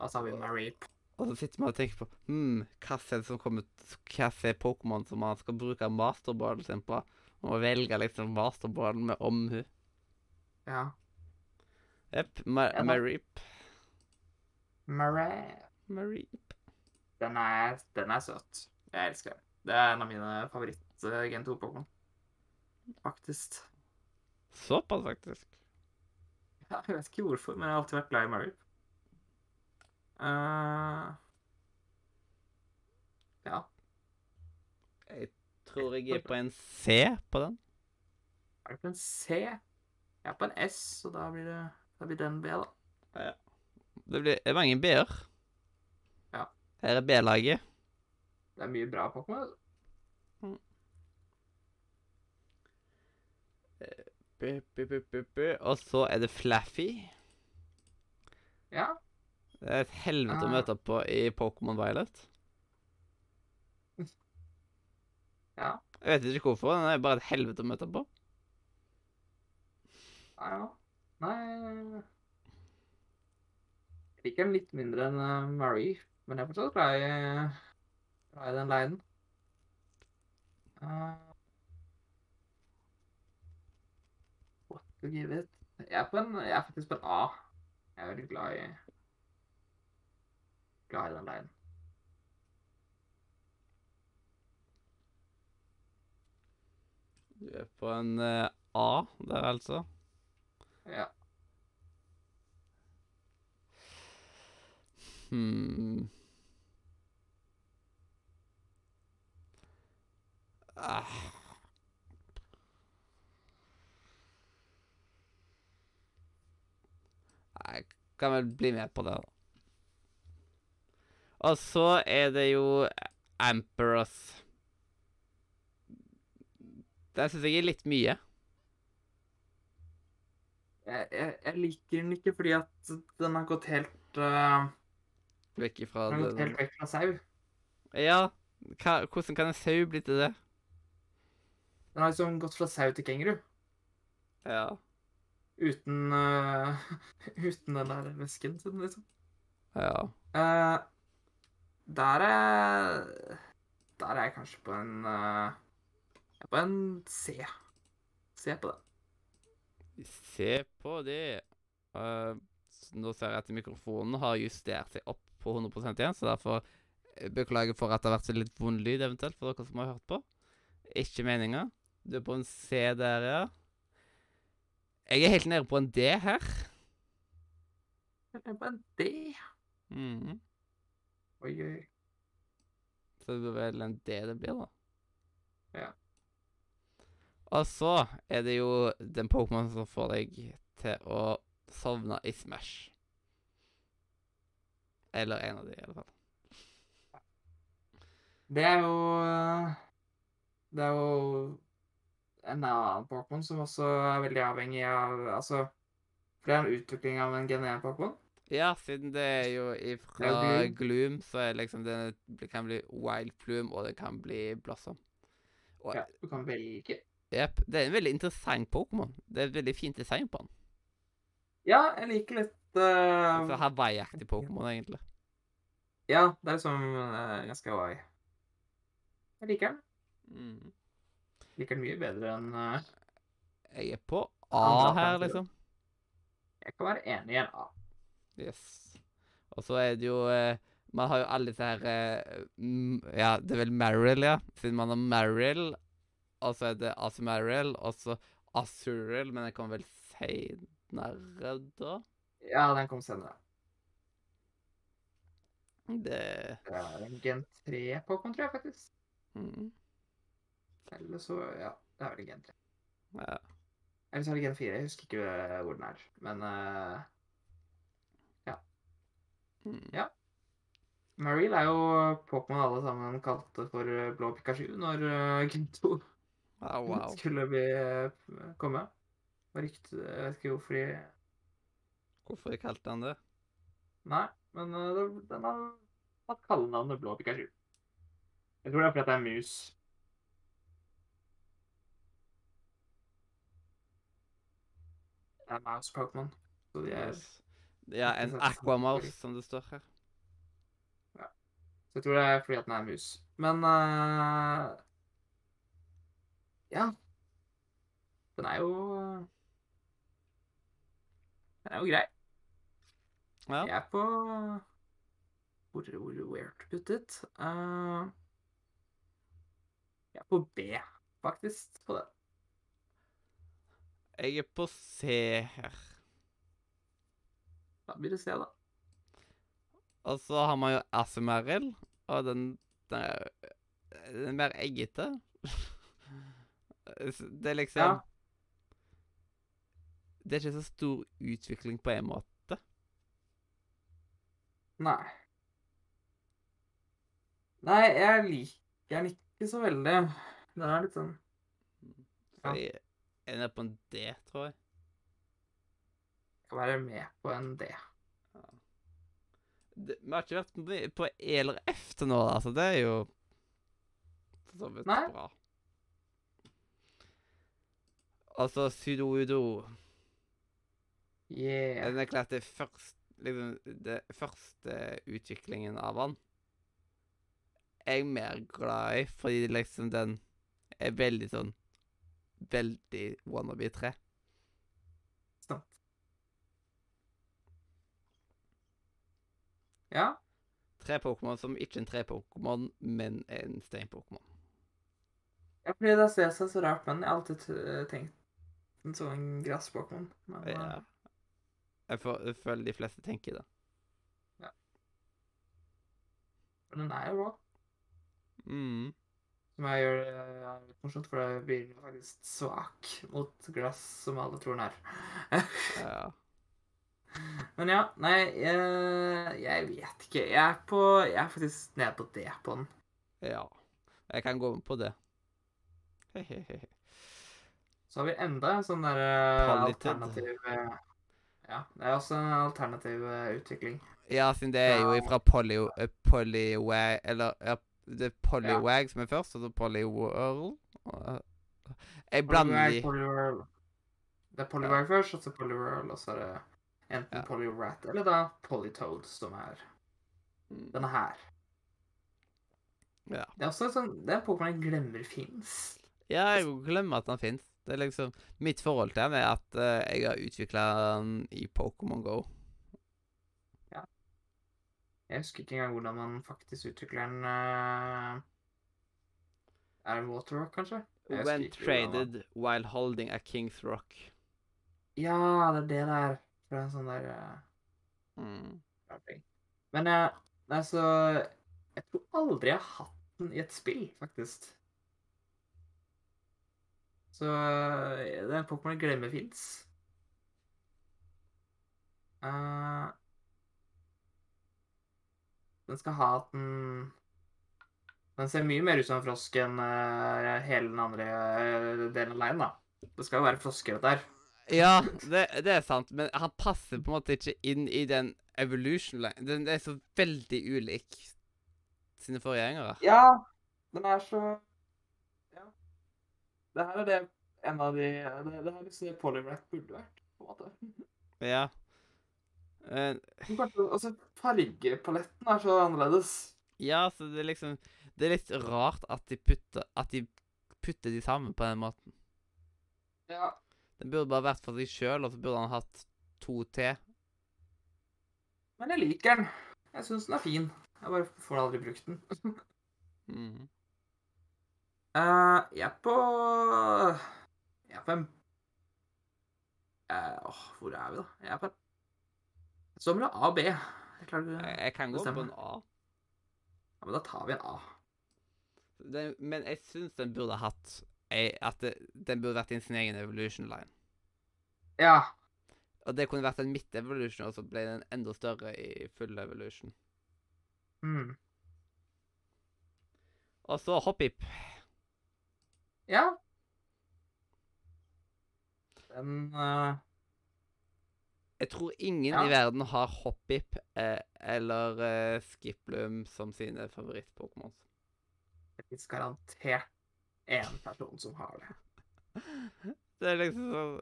Da sa vi Marie. Og så sitter man og tenker på hmm, hva er det som kommer Hva er Pokémon som man skal bruke masterballen sin på? Må velge liksom masterballen med omhu. Ja. Jepp. Marip. Mareep. Den er, den er søt. Jeg elsker den. Det er en av mine favoritt-Gen 2-Pokémon. Faktisk. Såpass, faktisk. Ja, jeg vet ikke hvorfor, men jeg har alltid vært glad i Marip. Uh, ja. Tror jeg er på en [LAUGHS] C på den. Er du på en C? Jeg er på en S, så da blir det, da blir det en B, da. Ja. Det blir mange B-er. Ja. Her er B-laget. Det er mye bra Pokémon. altså. Bu, bu. Og så er det Flaffy. Ja. Det er et helvete å møte møte på i Pokémon Violet. Ja. Jeg vet ikke hvorfor. Den er bare et helvete å møte på. Ja, ja. Nei Jeg liker den litt mindre enn eh, Marie, men jeg er fortsatt glad i, glad i den leiden. Uh, what to give it? Jeg er, på en, jeg er faktisk på en A. Jeg er veldig glad i glad i den leiden. Du er på en eh, A der, altså. Ja. Hmm. Ah. Jeg kan vel bli med på det, da. Og så er det jo Amperos. Den syns jeg er litt mye. Jeg, jeg, jeg liker den ikke fordi at den har gått helt uh, Vekk ifra Den har gått helt vekk fra sau. Ja, hva, hvordan kan en sau bli til det? Den har liksom gått fra sau til kenguru. Ja. Uten uh, [LAUGHS] Uten den der vesken sin, liksom. Ja. Uh, der er Der er jeg kanskje på en er på en C. Se på det. Se på det. Uh, nå ser jeg at mikrofonen har justert seg opp på 100% igjen, så derfor eh, beklager for at det har vært så litt vond lyd eventuelt for dere som har hørt på. Ikke meninga. Du er på en C der, ja. Jeg er helt nede på en D her. Jeg er på en D. Mhm. Oi, oi. Så det blir vel en D det blir, da. Ja. Og så er det jo den Pokémon som får deg til å sovne i Smash. Eller en av de, i alle fall. Det er jo eh, Det er jo en annen Pokémon som også er veldig avhengig av Altså For det er en utvikling av en gen 1-Pokémon. Ja, siden det er jo ifra er Gloom. Gloom, så er liksom det kan bli Wild Plume, og det kan bli Blossom. Og Ja, du kan velge. Jepp. Det er en veldig interessant Pokémon. Det er et veldig fint design på den. Ja, jeg liker litt Det Så Hawaii-aktig Pokémon, egentlig. Ja, det er liksom uh, ganske hawaii. Jeg liker den. Mm. Liker den mye bedre enn uh... Jeg er på A her, liksom. Jeg kan være enig i en A. Yes. Og så er det jo uh, Man har jo alle disse her uh, Ja, det er vel Marill, ja. Siden man har Marill, og så er det Asmarel, og så Asurel, men den kom vel seinere, da? Ja, den kom senere. Det Det er en gen 3-Pokémon, tror jeg faktisk. mm, Eller så Ja, det er vel en gen 3. Ja. Eller så er det gen 4. Jeg husker ikke eh, hvor den er. Men uh, Mm. Mariel er jo Pokémon alle sammen kalte for eh, blå Pikachu når uh, gen 2 Ah, wow. [LAUGHS] skulle bli eh, komme. Rykte Jeg vet ikke hvorfor de Hvorfor de kalte han det? Nei, men eh, den har hatt kallenavnet Blå Pikachu. Jeg tror det er fordi det er mus. Det er mouse Pokémon. Så de er Yes. Ja, en. Aquamouse, som det står her. Ja. Så jeg tror det er fordi at den er mus. Men eh, Ja. Den er jo Den er jo grei. Ja. Jeg er på Hvor, hvor where to put it? Uh, jeg er på B, faktisk, på det. Jeg er på C her. Da blir det C, da. Og så har man jo Asmarill, og den, den, er, den er mer eggete. [LAUGHS] Det er liksom Ja. Det er ikke så stor utvikling på en måte. Nei. Nei, jeg liker den ikke så veldig. Den er litt sånn Så jeg ender på en D, tror jeg. Kan være med på en D. Det, vi har ikke vært på E eller F til nå, så det er jo for så vidt Nei. Altså Sudo-Udo Yeah. Den er klart det først, liksom, det første utviklingen av han er jeg mer glad i, fordi liksom den er veldig sånn Veldig wannabe 3. Sant. Ja. Tre Pokémon som ikke er en tre-Pokémon, men en stein-Pokémon. ja, fordi det ser seg så rart, men jeg har alltid tenkt den sånn en gress-Pokémon. Men Ja. eh, Jeg, får, jeg føler de fleste tenker det. men den er jo rå. Mm. Som jeg gjør det litt morsomt, for det blir faktisk svak mot glass, som alle tror den er. [LAUGHS] Ja. Men ja, nei, jeg, jeg vet ikke. Jeg er, på, jeg er faktisk nede på det på den. ja. Jeg kan gå med på det. Hehehe. Så har vi enda en sånn der eh, alternativ eh, Ja, det er også en alternativ eh, utvikling. Ja, siden det er jo fra Poly, uh, Polywag Eller ja, det er Polywag som er først, og så Polyworld. Jeg blander de. Det er polywag først, og så polyworld, og så er det enten Ja. polyrat eller da Polytoad, som er Mm, denne her. Ja. Det er også en sånn Det er en Pokémon jeg glemmer fins. ja, jeg glemmer at den fins. Det er liksom Mitt forhold til den er at uh, jeg har utvikla den i Pokémon Go. Ja. Jeg husker ikke engang hvordan man faktisk utvikler den. uh... Er det Waterrock, kanskje? When traded while holding a King's Rock. Ja, det er det der. Det er en sånn der uh... Mm. Men jeg Altså Jeg tror aldri jeg har hatt den i et spill, faktisk. Så eh, det er en Pokémon jeg glemmer fins. Uh, den skal ha at den Den ser mye mer ut som en frosk enn uh, hele den andre uh, delen av leiren, da. Det skal jo være frosker, dette her. Ja, det, det er sant, men han passer på en måte ikke inn i den evolution line. Den er så veldig ulik sine forgjengere. Ja, den er så. Det her er det en av de Det, det her er liksom det Polyrack burde vært, på en måte. Ja. Uh, Altså, fargepaletten er så annerledes. ja, så det er liksom Det er litt rart at de putter At de putter de sammen på den måten. Ja. Den burde bare vært for seg sjøl, og så burde han hatt to til. Men jeg liker den. Jeg syns den er fin. Jeg bare får aldri brukt den. [LAUGHS] Mhm. Eh, jeg er på Jeg er på en uh, Åh, hvor er vi, da? Jeg er på en Så mellom A og B. Jeg klarer Jeg, kan gå på en A. Ja, men da tar vi en A. Den, men jeg syns den burde hatt At det, den burde vært i sin egen evolution line. Ja. Og det kunne vært en midt-evolution, og så ble den enda større i full evolution. Mm. Og så hoppip. Ja. Den uh... Jeg tror ingen Ja. i verden har hoppip eh, eller eh, skiplum som sine favoritt-pokémons. Det fins garantert én person som har det. [LAUGHS] Det er liksom sånn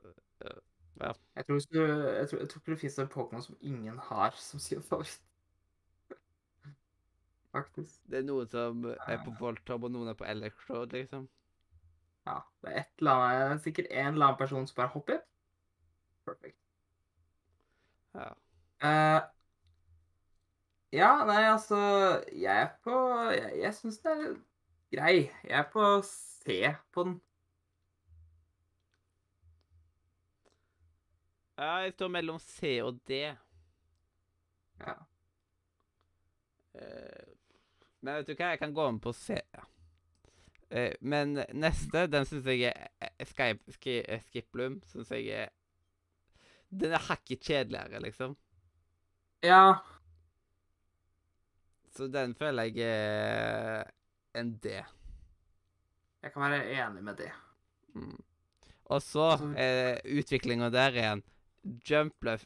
Jeg tror, du, jeg tror, jeg tror ikke det fins en Pokémon som ingen har som sin favoritt. [LAUGHS] Faktisk. Det er noen som er på Voltorb, og noen er på Electrode, liksom. Ja. Det er et eller annet, sikkert en eller annen person som bare hopper. Perfect. Ja. Uh, ja, nei, altså Jeg er på Jeg, jeg syns det er grei. Jeg er på C på den. ja, jeg står mellom C og D. Ja. Uh, men vet du hva, jeg kan gå med på C. Eh, men neste, den syns jeg er Skype, Sky, Sky, eh, Skiplum syns jeg er Den er hakket kjedeligere, liksom. ja. Så den føler jeg er en D. Jeg kan være enig med det. Mm. Og så Altså- eh, utviklinga der igjen. Jumpluff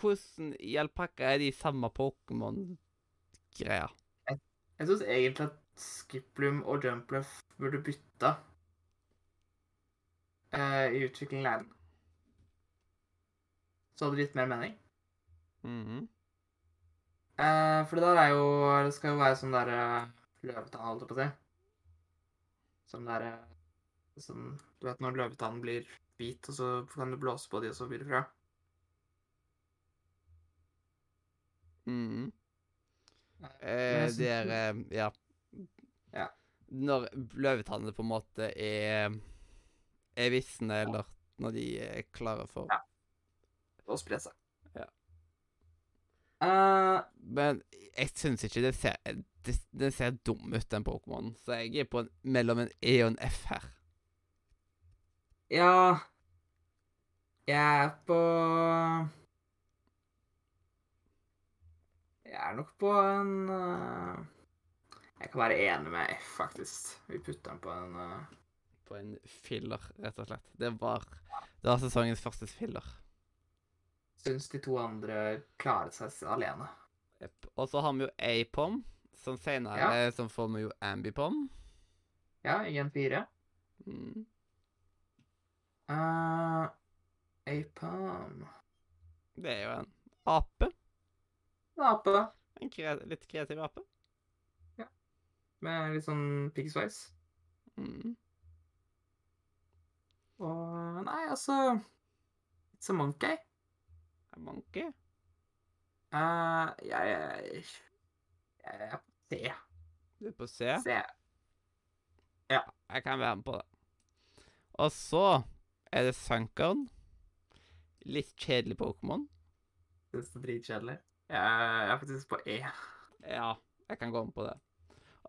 Hvordan i alpakka er de samme Pokémon-greia? Jeg syns egentlig at Skiplum og Jumpluff burde bytta uh, i utviklingen av. Så hadde det gitt mer mening. Mm -hmm. uh, for det der er jo Det skal jo være sånn derre løvetann, holdt jeg på å si. Sånn derre Sånn Du vet når løvetannen blir hvit, og så kan du blåse på de, og så blir det fra. Mm -hmm. Eh, det er eh, Ja. Når løvetannene på en måte er er visne, eller når de er klare for Ja. Og spre seg. Ja. Uh, Men jeg syns ikke det ser det, Den ser dum ut, den Pokémonen. Så jeg er på en, mellom en E og en F her. ja Jeg er på Jeg er nok på en eh, Jeg kan være enig med F, faktisk. Vi putter den på en uh... På en filler, rett og slett. Det var, det var sesongens første filler. Syns de to andre klarer seg alene. Yep. Og så har vi jo Apom, som senere Ja. som får vi jo Ambipom. Ja, i en fire. Mm. Uh, Apom Det er jo en ape. En ape En kre litt kreativ ape. Med litt sånn piggsveis. Mm. Og Nei, altså It's a monkey. A monkey. Uh, jeg, jeg, jeg er på C. Du er på C. C. Ja. Jeg kan være med på det. Og så er det Sunkern. Litt kjedelig Pokémon. Syns det er dritkjedelig. Jeg, jeg er faktisk på E. Ja, jeg kan gå med på det.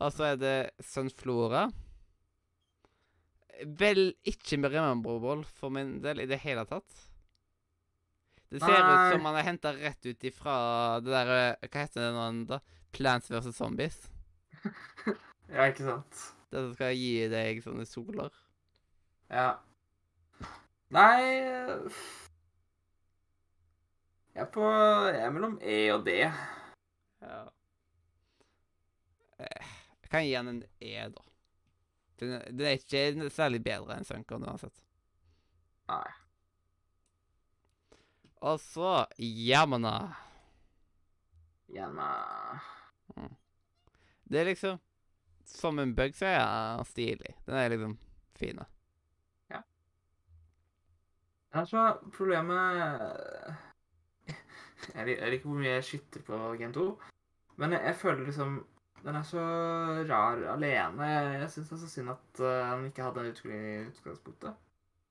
Og så er det Sunflora. vel ikke memorable for min del i det hele tatt. Det ser ut som han er henta rett ut ifra det der eh, Hva heter det nå da? Plants vs. Zombies. [LAUGHS] Ja, ikke sant. Det som skal gi deg sånne soler. Ja. Nei Jeg er på Jeg er mellom E og D. Ja. Jeg kan gi han en E, da. Den den er ikke særlig bedre enn Sunken uansett. Nei. Og så Yamana. Yamana med Det er liksom Som en bug så er den stilig. Den er liksom fin. Ja. Altså, så problemet [LAUGHS] jeg liker hvor mye jeg skytter på Gen 2, men jeg, jeg føler liksom Den er så rar alene. Jeg, syns det er så synd at uh, han ikke hadde en utvikling i utgangspunktet.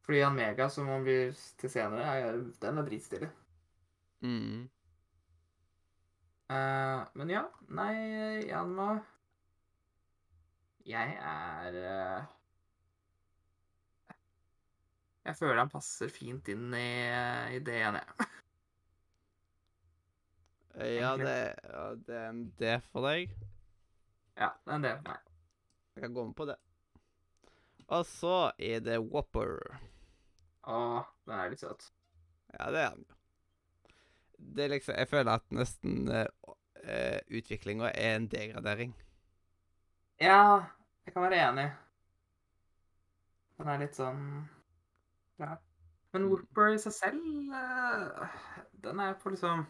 Fordi han Mega, som han blir til senere, er, den er dritstilig. Mm. Uh, men ja, nei, Janma Jeg er uh, Jeg føler han passer fint inn i, i det igjen, jeg. Ja, det, ja, det er en D for deg. Ja, det er en del. Nei. Jeg kan gå med på det. Og så er det Whopper. Å, den er litt søt. Ja, det er den jo. Det er liksom Jeg føler at nesten uh, utviklinga er en degradering. Ja, jeg kan være enig. Den er litt sånn ja. Men Whopper i seg selv, uh, den er på liksom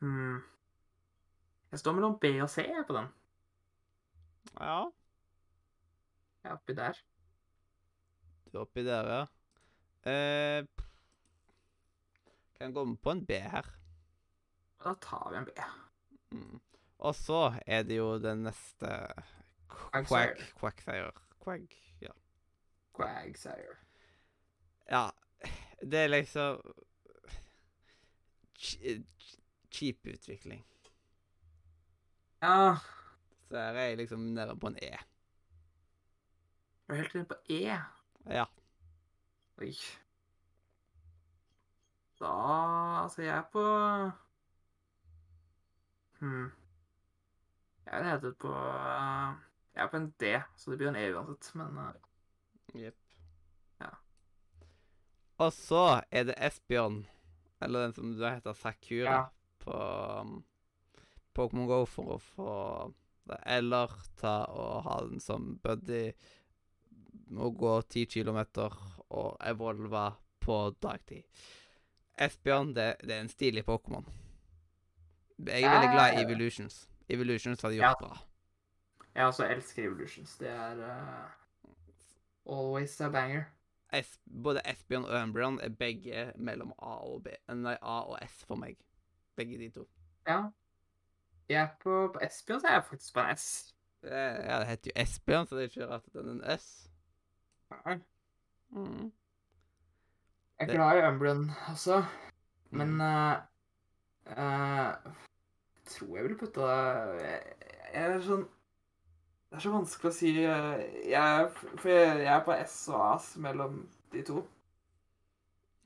hmm. Jeg står mellom B og C på den. Ja, Jeg er oppi der. du er oppi der, ja. Eh, kan gå med på en B her. Da tar vi en B. Mm. Og så er det jo den neste. Quack, Quagsire. Quag, ja. Quagsire. Ja, det er liksom ch- ch- Cheap utvikling. Ja, Så her er jeg liksom nede på en E. du er helt nede på E. Ja. Oi. Da Altså, jeg er på Hm. Jeg er nede på eh, Jeg er på en D, så det blir en E uansett, men eh, Jepp. Ja. Og så er det Esbjørn, eller den som du heter Sakura, Ja. på um, Pokémon Go for å få det. Eller ta og ha den som buddy og gå ti kilometer og evolve på dagtid. Esbjørn, det, det er en stilig Pokémon. Jeg er veldig glad i. Evolutions. Evolutions har de Ja. gjort bra. jeg også elsker Evolutions. Det er uh, always a banger. Es både Esbjørn og Umbreon er begge mellom A og B. Nei, A og S for meg. Begge de to. Ja. Jeg er på, på Esbjørn, så er jeg faktisk på en S. Ja, det heter jo Esbjørn, så det er ikke rart at den er en S. Nei. Mm. Jeg er glad i Umbren også, men Mm. uh, Jeg tror jeg ville putta jeg, jeg er sånn Det er så vanskelig å si eh, jeg, For jeg, jeg er på S og As mellom de to.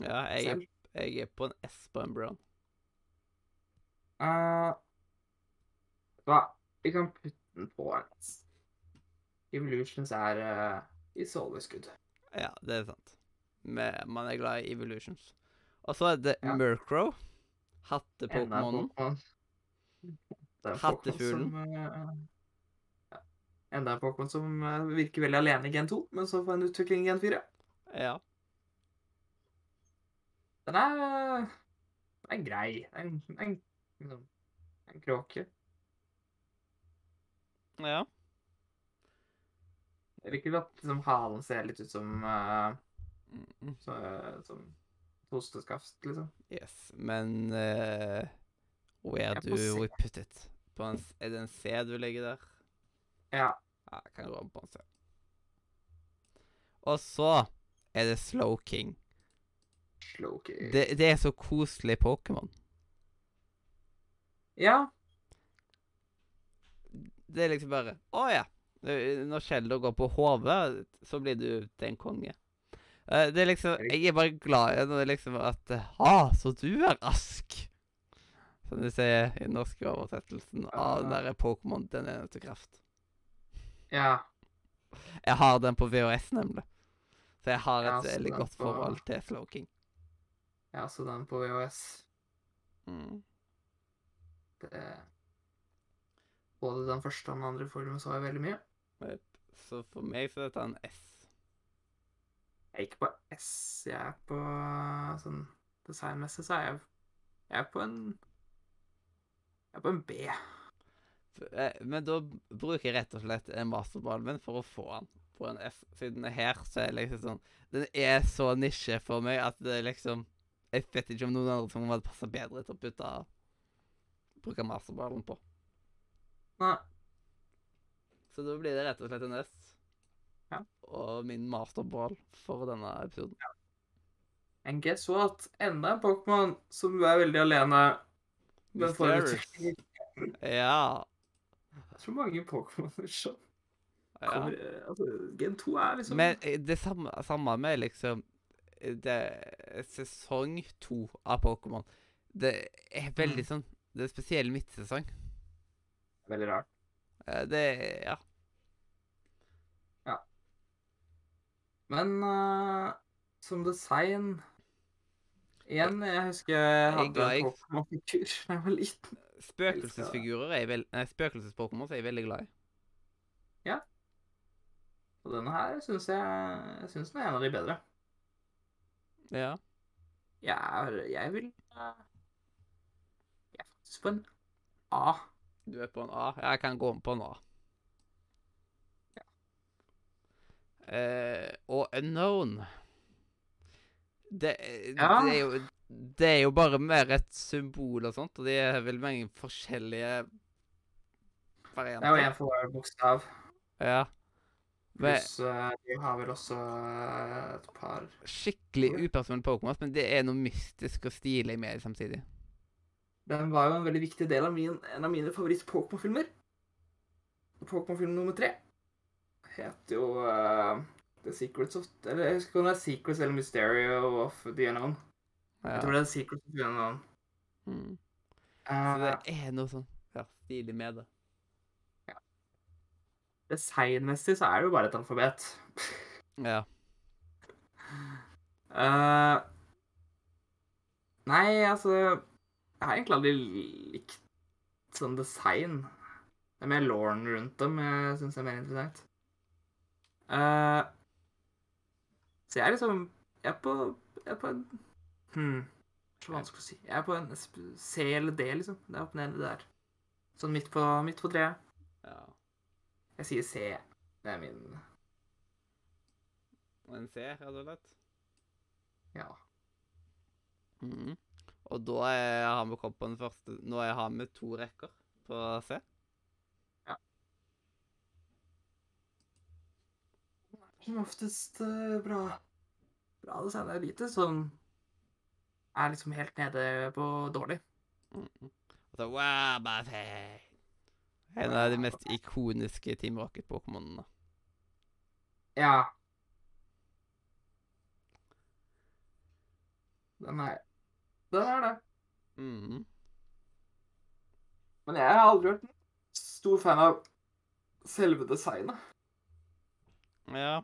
Ja, jeg jeg er på en S på Umbreon. Eh, hva? Vi kan putte den på en Evolutions er uh, i always. Ja, det er sant. Men man er glad i Evolutions. Og så er det Ja. Murkrow. Hattepokémonen. Hattefuglen. Ja. Enda en Pokémon som uh, virker veldig alene i Gen 2, men så får en utvikling i Gen 4. Ja. Den er, den er grei. En, en, en, liksom, en kråke. Ja. Jeg liker at liksom, halen ser litt ut som uh, så, eh, som hosteskaft, liksom. Yes, men uh, Where do we put it? På en, er det en C du legger der? Ja. Ja, jeg kan gå på en C. Og så er det Slow King. Slowkey. Det, det er så koselig Pokémon. Ja. Det er liksom bare Å ja. Når Sheldon går på hodet, så blir du til en konge. Eh, Det er liksom Jeg er bare glad i når det liksom at Ha, så du er rask! Som de sier i den norske oversettelsen av den derre Pokémon Den eneste kraft. Ja. Jeg har den på VHS, nemlig. Så jeg har et veldig ja, godt på- forhold til Slowking. ja, så den på VHS Mm. det, Både den første og den andre formen så jeg veldig mye. Så for meg så er dette en S. Jeg er ikke på S, jeg er på sånn designmessig så er jeg Jeg er på en Jeg er på en B. Eh, Men da bruker jeg rett og slett en masterballen min for å få den på en S. Siden her så er liksom sånn Den er så nisje for meg at det liksom Jeg vet ikke om noen andre som hadde passa bedre til å putte bruke masterballen på. Nei. Så da blir det rett og slett en S. Ja. Og min masterball for denne episoden. And guess what? Enda en Pokémon som du er veldig alene med for Mysterious. Ja. Jeg tror mange Pokémoner som ja. kommer eh, Altså, Gen 2 er liksom Men eh, det samme, samme med liksom det, Sesong to av Pokémon. Det er veldig Mm. sånn Det er spesiell midtsesong. Veldig rart. Eh, Det Ja. Ja. Men uh, som design Igjen, jeg husker jeg hadde jeg... Pokémon-figur da jeg var liten. [LAUGHS] Spøkelsesfigurer er jeg veld... Nei, spøkelses-Pokémon er jeg veldig glad i. Ja. Og denne her syns jeg Jeg syns den er en av de bedre. Ja. Jeg, jeg vil eh, Jeg er faktisk på en A. Du er på en A. Jeg kan gå om på en A. Eh, og Unknown det, Ja. det, er jo, det er jo bare mer et symbol og sånt, og det er vel mange forskjellige Det er jo én for hver bokstav. Ja. Pluss uh, vi har vel også eh, et par skikkelig upersonlig Pokémon, men det er noe mystisk og stilig med det samtidig. Den var jo en veldig viktig del av min, en av mine favoritt-Pokémon-filmer. Pokémon-film nummer tre heter jo uh, The Secrets of Eller jeg husker ikke om det er Secrets eller Mysterio of the Unknown. Ja. Jeg tror det er Secrets of the Unknown. Mm. Så Eh, det er noe sånn ja, stilig med det. Designmessig så er det jo bare et alfabet. Ja. Uh, nei, altså Jeg har egentlig aldri likt sånn design. Det er mer Lauren rundt dem jeg syns er mer interessant. Uh, så jeg er liksom Jeg er på, jeg er på en hmm, Så vanskelig å si. Jeg er på en C eller D, liksom. Det er opp ned der. Sånn midt på, midt på treet. ja. Jeg sier C. Det er min En C, rett og slett. Ja. Mhm. Og da er, har vi kommet på den første Nå er- har vi to rekker på C. som oftest eh, bra bra design. Det er lite som er liksom helt nede på dårlig. Og så Wabafei. En av de mest ikoniske Team Rocket-pokémonene. Ja. Den er Den er det. Mm. Men jeg har aldri vært stor fan av selve designet. Ja.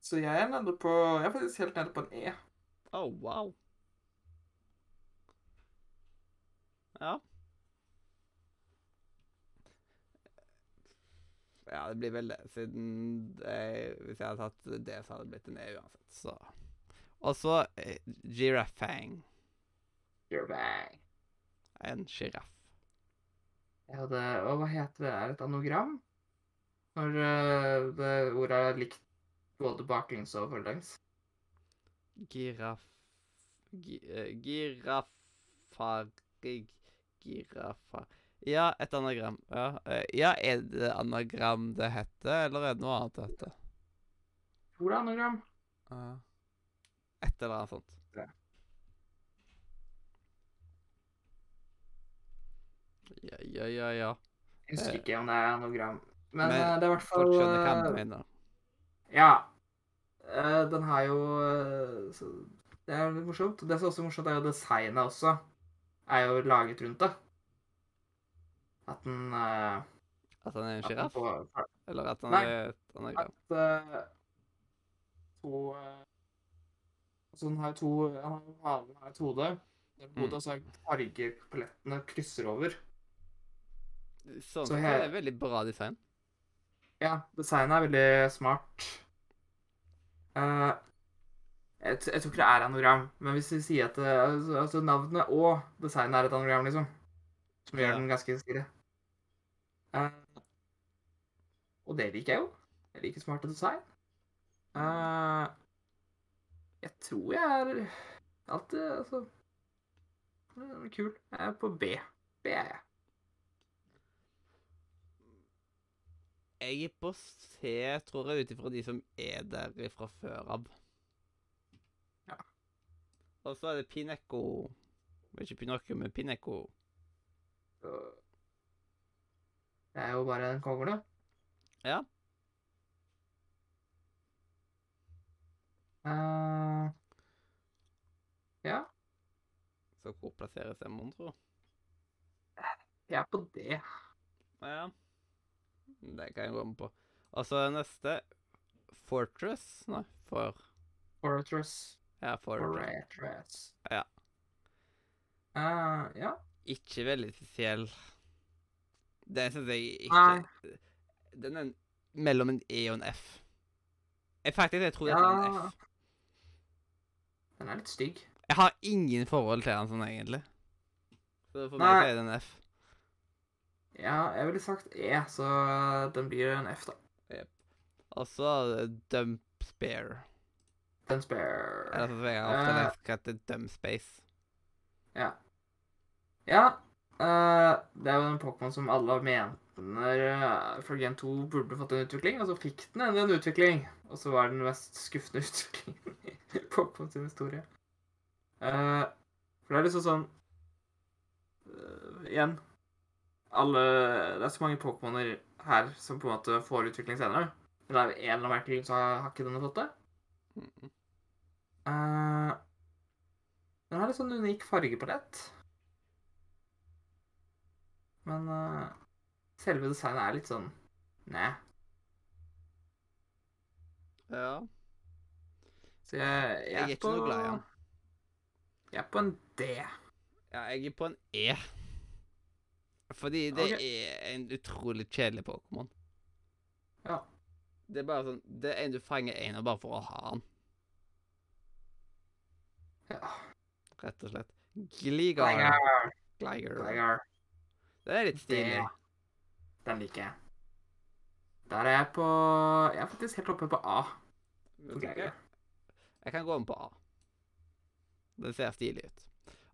Så jeg er nede på Jeg er faktisk helt nede på en E. Oh, wow. Ja. Ja, det blir vel det, siden det, Hvis jeg hadde tatt det, så hadde det blitt en E uansett, så Og så girafang. Giraffang. En sjiraff. Ja, det, og hva heter det? Er det et anagram? Når uh, det ordet er likt både baklengs og forlengs? Giraff... Gi, eh, Giraffarig Giraffa... Ja, et anagram. Ja, eh, ja, er det anagram det heter, eller er det noe annet det heter? Hvor er anagram? Ja. Et eller annet sånt. Ja. Ja, ja, ja, ja. Jeg husker Eh. ikke om det er anagram. Men, Men eh, det er i hvert fall Folk skjønner hva eh, du mener. Ja. Den har jo så Det er litt morsomt. Det som er også morsomt, er jo designet også. Er jo laget rundt det. At den At han er en sjiraff? Eller at han er er grav? At uh, to eh, Altså, den har to halen har et hode. Det er Mm. hodet, og så er fargepalettene krysser over. Sånn Så her, det er veldig bra design. Ja, designet er veldig smart. Uh, jeg, jeg tror ikke det er anagram, men hvis vi sier at det, altså, altså navnet og designet er et anagram, liksom, som gjør Ja. den ganske stilig. uh, og det liker jeg jo. Jeg liker smarte design. Eh, jeg tror jeg er alltid Altså den er Kul. Jeg er på B. B er jeg. Jeg er på C, tror jeg, ut ifra de som er der fra før av. Ja. Og så er det Pinecco Ikke Pinocchio, men Pinecco. Det er jo bare en kongle. Ja. Eh, ja, Så hvor plasseres den, mon tro? jeg er på det. Ja. Det kan jeg gå med på. Og så er neste Fortress. Nei, for Fortress. Ja, Fortress. Fortress. Ja. Uh, ja. Ikke veldig spesiell. Det syns jeg ikke Nei. Den er mellom en E og en F. Jeg faktisk jeg tror det er en F. Den er litt stygg. Jeg har ingen forhold til den sånn, egentlig. Så for meg Nei. er det en F. Ja, jeg ville sagt E, så den blir en F, da. Og så Dump Spare. Dump spare. Eller sånn som jeg har ofte Eh. hva heter Dump Space. Ja. Ja. Uh, det er jo en Pokémon som alle mener for fra Gen 2 burde fått en utvikling, og så fikk den endelig en utvikling. Og så var det den mest skuffende [LAUGHS] utviklingen i Pokémon sin historie. Uh, for det er liksom sånn uh, Igjen alle, Det er så mange Pokémoner her som på en måte får utvikling senere. Men det er jo en eller annen grunn så har, ikke denne fått det. Eh, den har litt sånn unik fargepalett. Men eh, selve designet er litt sånn Nei. Ja. Så jeg, jeg, Jeg er ikke noe glad i han. Jeg er på en D. Ja, jeg er på en E. Fordi det okay. er en utrolig kjedelig Pokémon. Ja. Det er bare sånn Det er en du fanger en av bare for å ha den, ja. rett og slett. Gligar. Gligar. Gligar. Det er litt stilig. Den liker jeg. Der er jeg på Jeg er faktisk helt oppe på A. Hva? Jeg kan gå om på A. Den ser stilig ut.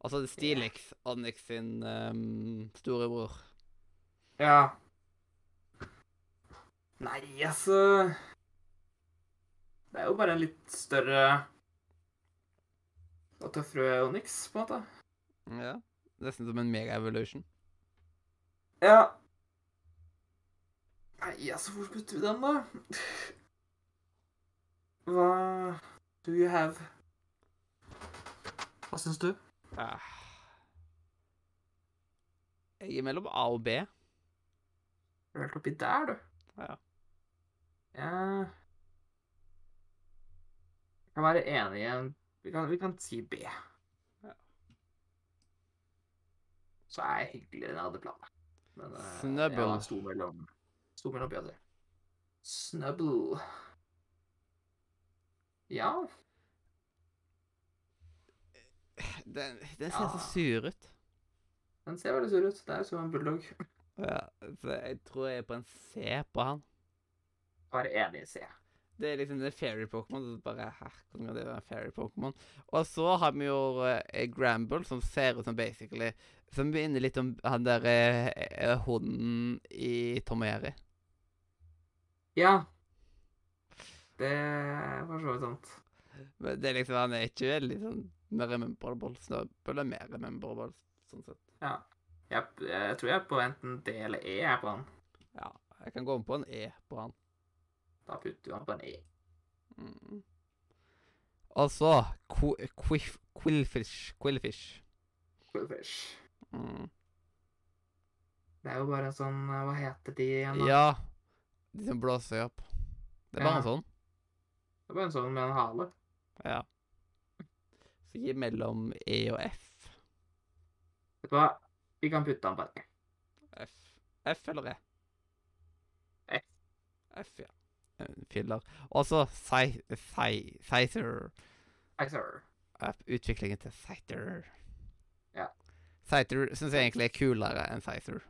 Altså det er Stilix, Onyx sin um, storebror. Ja. Nei, altså Det er jo bare en litt større og tøffere Onyx, på en måte. Ja. Nesten som en mega-evolution. Ja. Nei, altså, hvor putter vi den, da? Hva do you have? Hva syns du? Ah. Jeg er mellom A og B. Er helt oppi der, du? Ja. Ja Jeg kan være enig i en Vi kan, vi kan si B. Ja. Så er jeg hyggeligere enn jeg hadde planlagt. Men eh, Snubble. Jeg sto mellom Sto mellom B og Snubble. Ja. Den, den ser så sur ut. Den ser veldig sur ut. Det er som en bulldog. Ja, så jeg tror jeg er på en C på han. Bare enig i C. Det er liksom en fairy-pokémon. Bare, her, hvordan kan det være fairy-pokémon? Og så har vi jo eh, Gramble, som ser ut som basically Som minner litt om han der eh, eh, hunden i Tom og Jerry. Ja. Det er for så vidt sant. Men det er liksom, han er ikke veldig sånn mer rememberable. Snøbøl er mer rememberable, sånn sett. Jeg, jeg tror jeg er på enten D eller E jeg er på han. Ja, Jeg kan gå om på en E på han. Da putter du han på en E. Mm. Og så quiff- Quillfish. Quillfish. Quillfish. Mm. Det er jo bare en sånn Hva heter de igjen? da? Ja. De som blåser opp. Det er bare Ja. en sånn. Det er bare en sånn med en hale. Ja. Så gi mellom E og F. Vet du hva? Vi kan putte den på en. F. F eller E? F. F, ja. Filler. Og så Cyther. Cyther. Utviklingen til Cyther. Ja. Cyther syns jeg egentlig er kulere enn Scyther.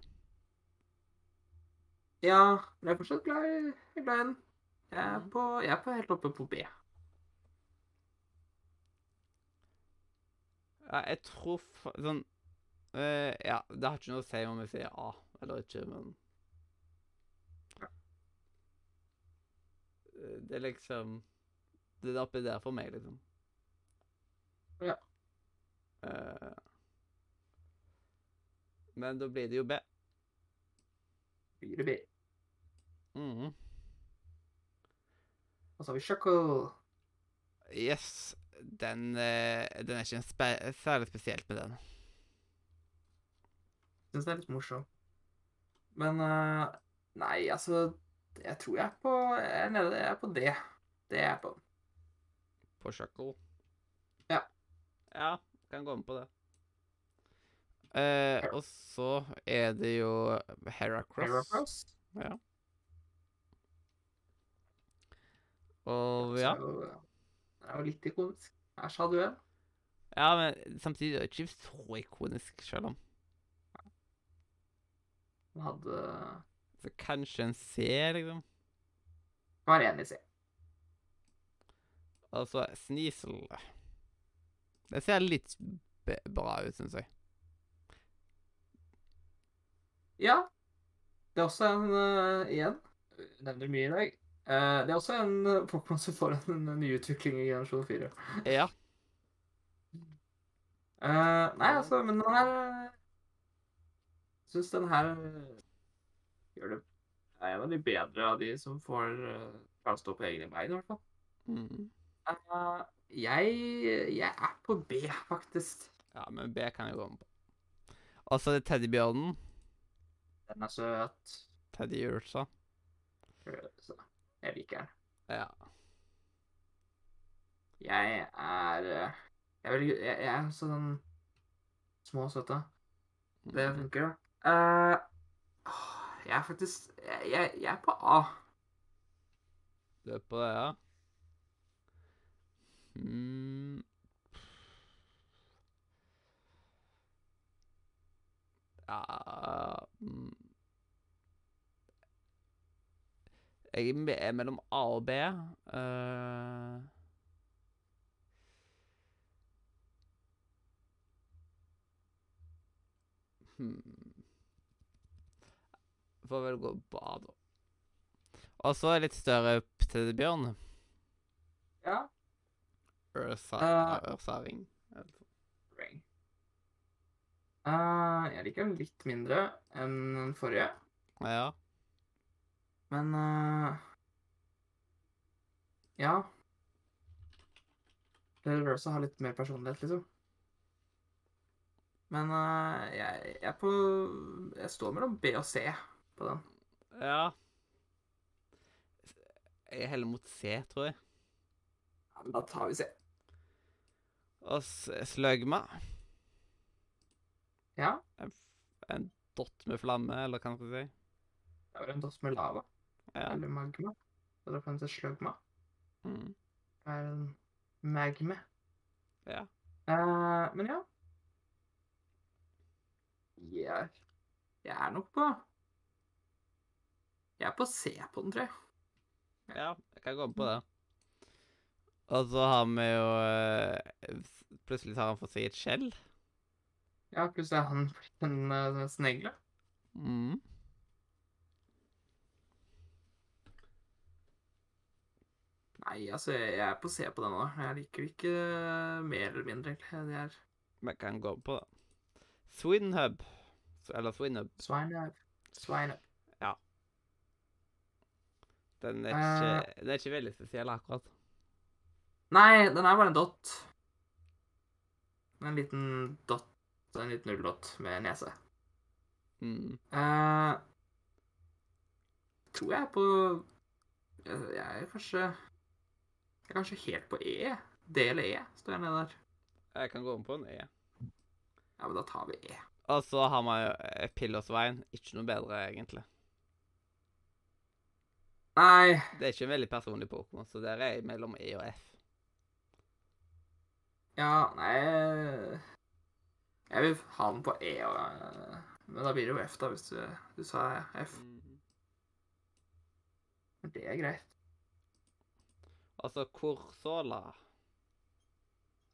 Ja, men jeg er fortsatt glad i, jeg er glad i den. Jeg er, Mhm. på, jeg er på helt oppe på B. Ja, jeg tror fa sånn eh, Ja, det har ikke noe å si om jeg sier A eller ikke, men Eh, Det er liksom Det er oppi der for meg, liksom. Ja. Eh, men da blir det jo B. Blir det B. Mhm. Og så har vi Shuckle. Yes. Den, eh, den er ikke spe særlig spesielt med den. Syns det er litt morsom. Men uh, Nei, altså Jeg tror jeg er på Jeg er nede Jeg er på det. Det er jeg på. På Shuckle. Ja. Ja, kan gå med på det. Eh, og så er det jo Heracross. Heracross. Ja. Og ja. Det er jo litt ikonisk. Sa du en. Ja, men samtidig er det ikke så ikonisk, selv om. Den hadde Så kanskje en C, liksom. Var enig i C. Og så Sneasel. Det ser litt bra ut, syns jeg. Ja. Det er også en uh, igjen. Nevner mye i dag. Uh, det er også en uh, Pokémon som får en, en nyutvikling i generasjon 4. Ja. Uh, nei, altså, men den her Syns den her eh, gjør det er en av de bedre av de som får uh, klare å stå på egne bein, i hvert fall. Mm. Uh, jeg, jeg er på B, faktisk. Ja, men B kan jeg gå med på. Og så det teddybjørnen. Den er søt. Teddy Ursa. Ursa. jeg liker den. Ja. Jeg er eh, Jeg er, jeg, jeg er sånn små og søte. Det Mm. funker, da. Uh, jeg er faktisk jeg, jeg er på A. Du er på det, ja? Mm. Ja. Jeg er mellom A og B. Uh, hmm. Får vel gå på A, da. Og så litt større til Bjørn. Ja. Ørsa, Ørsa Ørsaring. Eh, jeg liker den litt mindre enn den forrige, Ja. men uh, Ja. Reversa har litt mer personlighet, liksom. Men uh, jeg, jeg er på Jeg står mellom B og C på den. Ja. Jeg er heller mot C, tror jeg. Ja, men Da tar vi C. Og sløgma. Ja. En, en dott med flamme, eller hva skal jeg si. Det er en dott med lava. Ja. Eller magma. Eller kanskje slugma. Mm. En magme. ja. Uh, men ja. Jeg, jeg er nok på Jeg er på C på den, tror jeg. Ja, jeg kan gå med på det. Og så har vi jo eh, Plutselig har han fått seg et skjell. Ja, plutselig er han blitt [LAUGHS] en uh, snegle. Mm. Nei, altså, jeg er på C på den òg. Jeg liker ikke eh, mer eller mindre, egentlig. Det er Vi kan gå på det. Swinhub. Eller Swinhub. Swineup. Swineup. Ja. Den er ikke, den er ikke veldig spesiell, akkurat. Nei, den er bare en dott. En liten dott, en liten nulldott med nese. Mm. Eh, tror jeg er på Jeg er kanskje Jeg er kanskje helt på E. D eller E står jeg nede der. Jeg kan gå om på en E. Ja, men da tar vi E. Og så har man jo eh, Pillersveien. Ikke noe bedre, egentlig. Nei, Det er ikke en veldig personlig Pokémon, så der er jeg mellom E og F. ja, nei Jeg vil ha den på E, og, eh, men da blir det jo F, da, hvis du, du sa F. Mm. Men det er greit. Altså Corsola.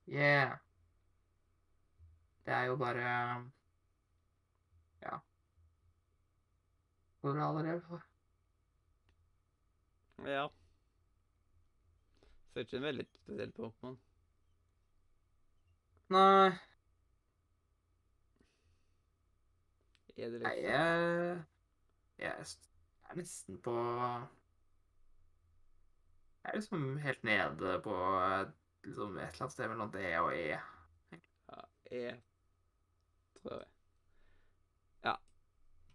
Yeah. Det er jo bare Ja. Koralrev. Ja. Så det er ikke en veldig spesiell Pokémon. Nei, Er det nei liksom jeg, jeg er nesten på Jeg er liksom helt nede på liksom et eller annet sted mellom D og E. ja, E, tror jeg. Ja.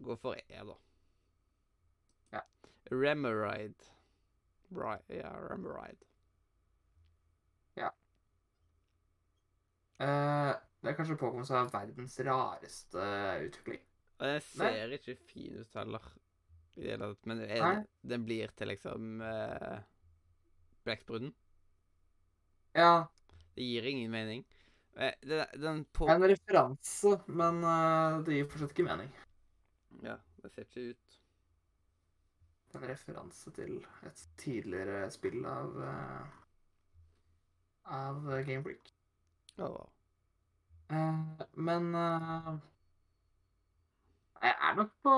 Gå for E, da. Ja. Remeride. Right, ja, Remeride. Uh, det er kanskje Pokémon som har verdens rareste utvikling. Og den Nei. ser ikke fin ut heller, i det hele tatt. Men er, den blir til liksom uh, Blekkspruten. Ja, Det gir ingen mening. Eh, den, den på det er en referanse, men uh, det gir fortsatt ikke mening. Ja, det ser ikke ut. Det er en referanse til et tidligere spill av uh, av Game Freak. Ja. Uh, men eh, Jeg er nok på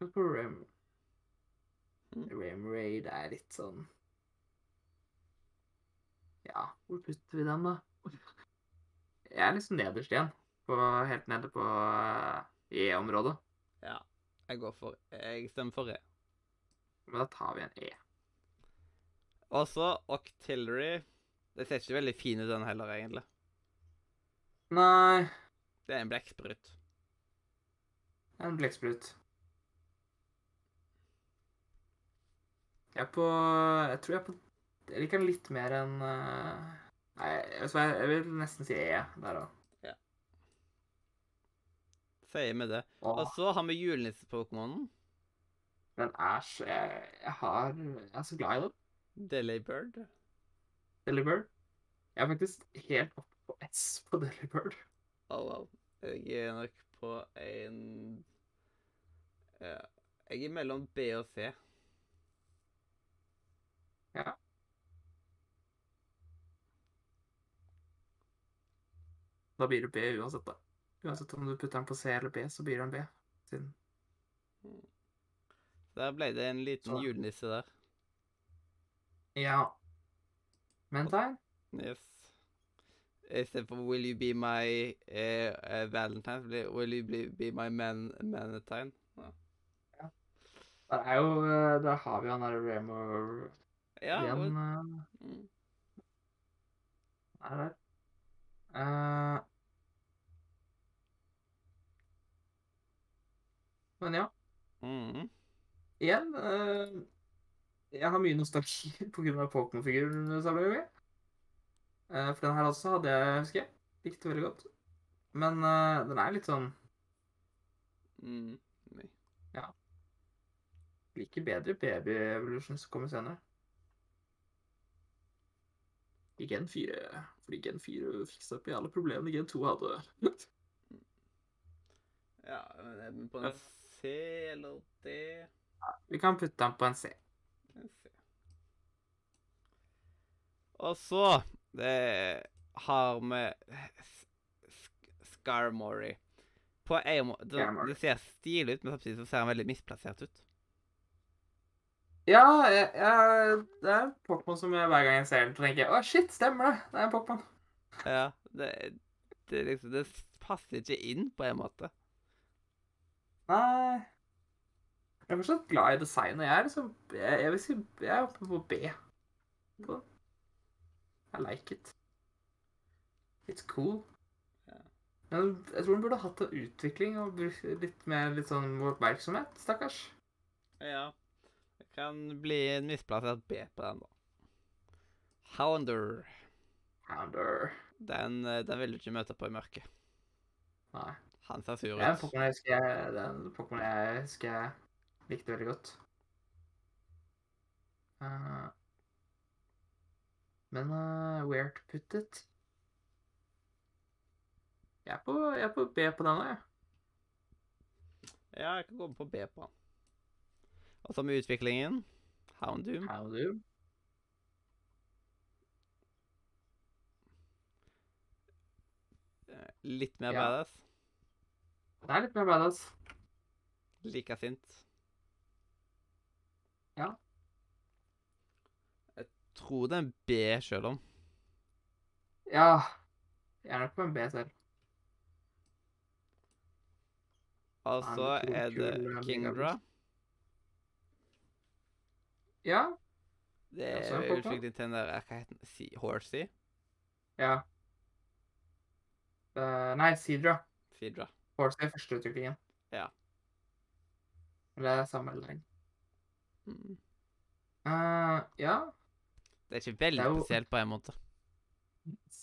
på Rim Mm. Rem Raid er litt sånn Ja, hvor putter vi den, da? Jeg er liksom nederst igjen. På, helt nede på eh, E-området. Ja. Jeg går for Jeg stemmer for E. Men da tar vi en E. Og så Octillery. Det ser ikke veldig fin ut, den heller, egentlig. Nei, Det er en blekksprut. En blekksprut. Jeg er på Jeg tror jeg er på Jeg liker den litt mer enn eh, Nei, hva, jeg vil nesten si E der òg. Sier med det. Og så har vi julenisse-pokémonen. Den er så jeg, jeg har Jeg er så glad i den. Delibird. Delibird. Jeg er faktisk helt oppe på S på Delibird. Oh, wow. Jeg er nok på en ja, Jeg er mellom B og C. Ja. Da blir det B uansett, da. Uansett om du putter den på C eller B, så blir det en B. Siden Der ble det en liten Så. julenisse der. Ja. Mentine? Yes. Istedenfor 'Will you be my eh, eh, Valentine', blir 'Will you be, be my man, manatine'. Ja. Der er jo eh, Der har vi han derre Remo Ja, igjen. og, eh, mm. Er der. Uh... men ja. Mm. Igjen uh... Jeg har mye nostalgi [LAUGHS] pga. Pokémon-figuren. Uh, for den her også hadde jeg, husker jeg. Likte veldig godt. Men uh, den er litt sånn Mm. Liker bedre Baby Evolution som kommer senere. I Gen 4, fordi Gen 4 fiksa opp i alle problemene Gen 2 hadde. [LAUGHS] Ja, men er den på en C eller D? Vi kan putte den på en C. En C. Og så det har vi Scarmory. På en måte det, det ser stilig ut, men samtidig så ser han veldig misplassert ut. Ja, jeg, jeg, det er Pokémon som jeg, hver gang jeg ser den, tenker jeg å shit, stemmer det. Det er en Pokémon. Ja, det, det, liksom, det passer ikke inn på en måte. Nei Jeg er fortsatt glad i designet. Jeg er liksom Jeg, jeg vil si jeg er oppe på B. På. I like it. It's cool. Jeg tror den burde hatt en utvikling og brukt litt mer litt sånn oppmerksomhet. Stakkars. Ja. Det kan bli en misplassert B på den, da. Hounder. Hounder. Den, eh, den vil du ikke møte på i mørket. Nei. Han ser sur ut. en ut. Pokémon jeg husker jeg, er Pokémon jeg husker jeg likte veldig godt. Eh, men uh, where to put it? Jeg er på, jeg er på B på denne, jeg. Ja, jeg kan gå på B på den. Og så med utviklingen Houndoom. Houndoom. eh, Litt mer Ja. badass. Det er litt mer badass. Likasint. Ja. Jeg tror det er en B sjøl om. Ja. Jeg er nok på en B selv. Altså er det eh, Kingdra. Ja. Det er jo Pokémon. til den der Hva heter den? Horsey? Ja. Uh, nei, Sidra. Sidra. Horsey er første utviklingen. Ja. Eller det er samme læring. Mm. Uh, ja. Det er ikke veldig er jo- spesielt på en måte.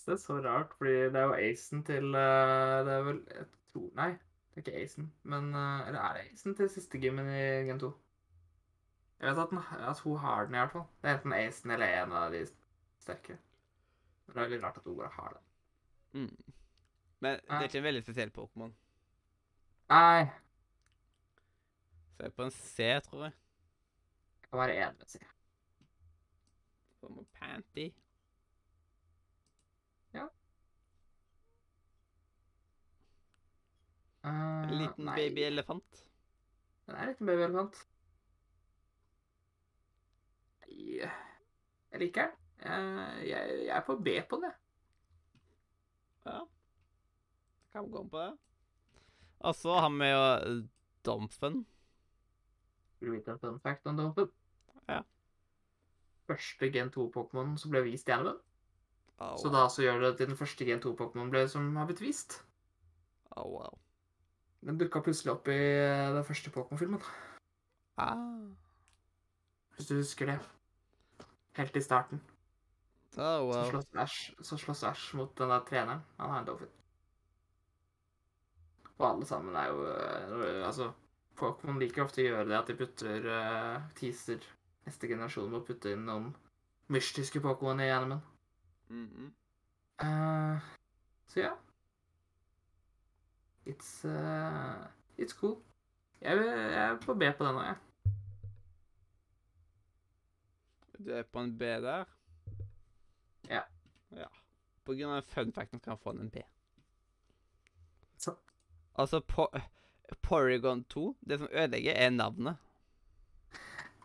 Det er så rart, fordi det er jo acen til eh, Det er vel Jeg tror Nei, det er ikke acen. Men eh, Eller er det acen til siste gymmen i Gen 2? Jeg vet at, den, at hun har den, i hvert fall. Det er enten acen eller en av de sterkere. Men det er veldig rart at bare har den. Mm. Men det er ikke en veldig spesiell Pokémon. Nei, Så jeg er på en C, tror jeg. jeg kan være enig jeg si. Så må Panty. Ja. En liten uh, babyelefant. Den er en liten babyelefant. Nei Jeg liker den. Jeg, jeg, jeg er på B på den, jeg. Ja. Kan vi gå på det. Og så har vi jo Domfen. Vil du vite en fun fact om Domfen? Ja. Første Gen 2-Pokémon som ble vist i animen. Oh, Så da så gjør det til den første Gen 2-Pokémon ble- som har blitt vist. Oh, wow. Den dukka plutselig opp i eh, den første Pokémon-filmen. Ah. Hvis du husker det. Helt i starten. Oh, Så wow. slåss Ash, så slåss Ash mot den der treneren. Han har en Dolphin. Og alle sammen er jo eh, Altså, Pokémon liker ofte å gjøre det at de putter uh, teaser neste generasjon må putte inn noen mystiske Pokémon i animen. -hmm. uh, så ja. It's uh, It's cool. Jeg, jeg er på B på den òg, jeg. Du er på en B der? Ja. Ja. På grunn av fun facten kan jeg få en B. Så. Altså, po Porygon 2, det som ødelegger, er navnet.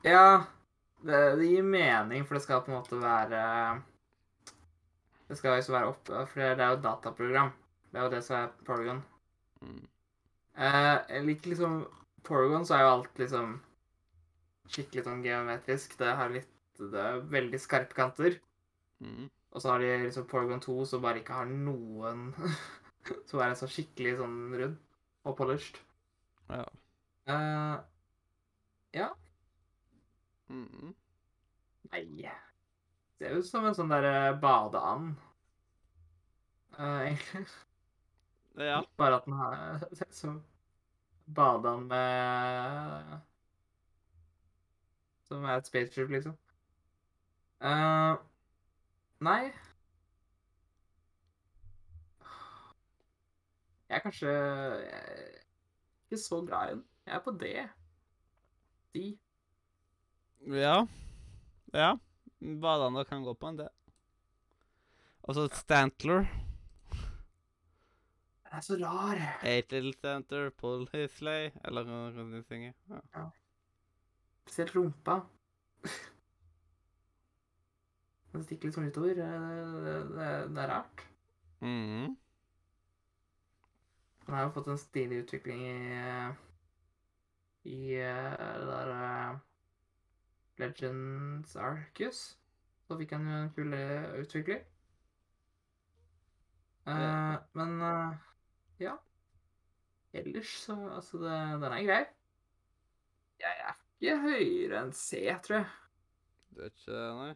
Ja, det, det gir mening, for det skal på en måte være Det skal liksom være oppe, for det er jo dataprogram. Det er jo det som er Porygon. Mm. Eh, jeg liker liksom Porygon så er jo alt liksom skikkelig sånn geometrisk. Det har litt Det er veldig skarpe kanter. Mm. Og så har de liksom Porygon 2 som bare ikke har noen [LAUGHS] Som er så skikkelig sånn rund og polished. Ja. Eh, ja. Mm. Nei Ser ut som en sånn derre badeand. Eh, egentlig. Ja. Bare at den har ser som badeand med Som er et spaceship, liksom. Uh, nei Jeg er kanskje jeg er ikke så glad i den. Jeg er på det. De. Ja. Ja. Badene kan gå på en del. Og så Stantler. Den er så rar. Eight little Stantler, pull his sleigh Eller hva kan du synge? Ja. Spesielt rumpa. Den stikker litt sånn utover. Det, det, det, det er rart. Mhm. Den har jo fått en stilig utvikling i, i eh, det der eh, Legends Arcus. Så fikk han jo en kul eh, utvikling. Uh, Ja. men uh, ja. Ellers så Altså, det, den er grei. Jeg er ikke høyere enn C, tror jeg. Du er ikke Nei.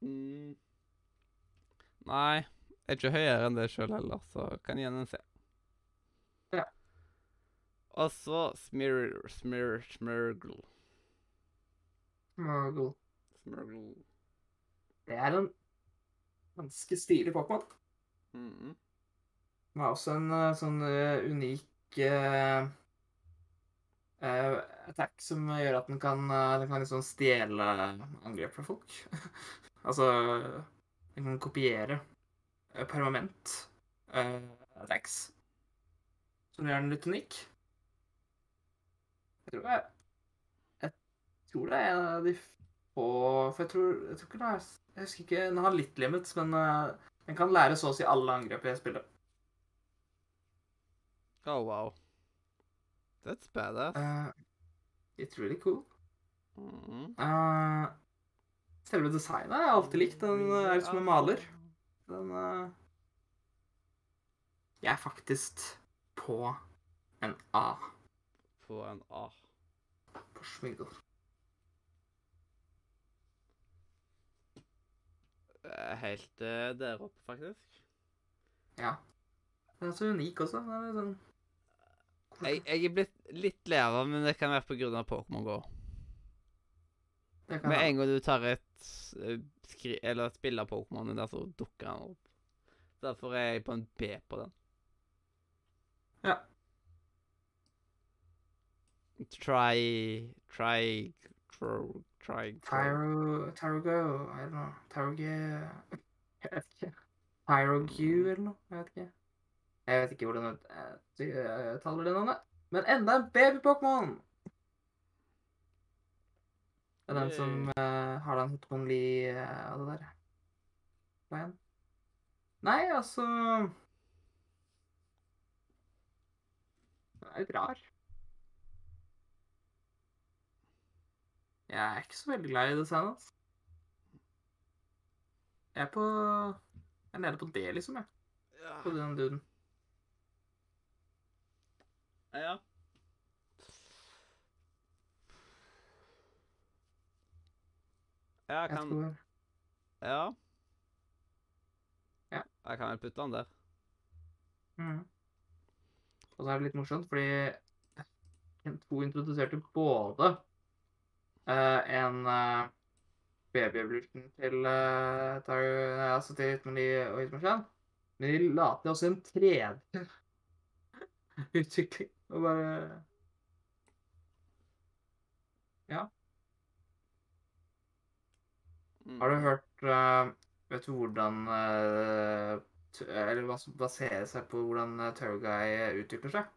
Mm. Nei, jeg er ikke høyere enn det sjøl heller, så kan jeg en C. Og så Smir... Smir... Smurgle. Murgle. Smurgle. Det er en ganske stilig Pokémon. Mhm. Den har også en uh, sånn uh, unik uh, attack som gjør at den kan, den kan liksom stjele angrep fra folk. [LAUGHS] altså Den kan kopiere permanent attacks. det gjør den litt unik. Jeg tror, jeg, jeg tror det er en av de få For jeg tror, jeg tror ikke det er Jeg husker ikke Den har litt limits, men eh, den kan lære så å si alle angrep i spillet. Oh, wow. That's badass. Uh, it's really cool. Mm -hmm. uh, selve designet har jeg alltid likt. Den uh, er som en maler. Den uh, Jeg er faktisk på en A På en A. Schmigel. Eh, Helt uh, der oppe, faktisk. Ja. Den er så unik også. Den er sånn Jeg, jeg er blitt litt lei av den, men det kan være på grunn av Pokémon GO. Med en gang du tar et eh, skri eller et bilde av Pokémon der, så dukker han opp. Derfor er jeg på en B på den. Ja. Try Try Tro... Try Tyro Tyrogo I don't know. Tyroge Jeg [LAUGHS] vet ikke. Tyrogu eller noe? Jeg vet ikke. Jeg vet ikke hvordan jeg taler det navnet. Men enda en baby-Pokémon! Det er den som uh, har den Hitmonlee uh, av det der. Veien. Nei, altså Den er litt rar. Jeg er ikke så veldig glad i design, altså. Jeg er på Jeg er nede på det, liksom, jeg. Ja. På den duden. ja. Jeg kan jeg Ja. Ja. Jeg kan vel putte den der. Mhm. Og så er det litt morsomt, fordi Kent 2 introduserte både en uh, baby-evolution til uh, Tar altså til Hitmonlee og Hitmonchan, men de la til også en tredje [LAUGHS] utvikling. Og bare Ja. Har du hørt uh, Vet du hvordan uh, Eller hva som baserer seg på hvordan uh, Turguy utvikler seg?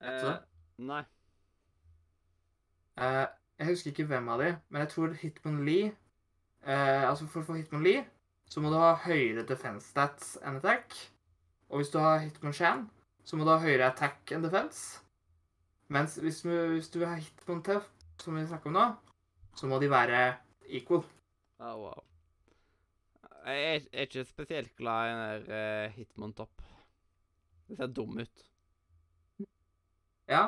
Eh, nei. Eh, jeg husker ikke hvem av de, men jeg tror Hitmonlee uh, Altså, for å få Hitmonlee, så må du ha høyere defense stats enn attack. Og hvis du har Hitmonchan, så må du ha høyere attack enn defense. Mens hvis du, hvis du har Hitmontef, som vi snakker om nå, så må de være equal. Oh, wow. Jeg er, er ikke spesielt glad i den der uh, Hitmontop. Det ser dum ut. Ja.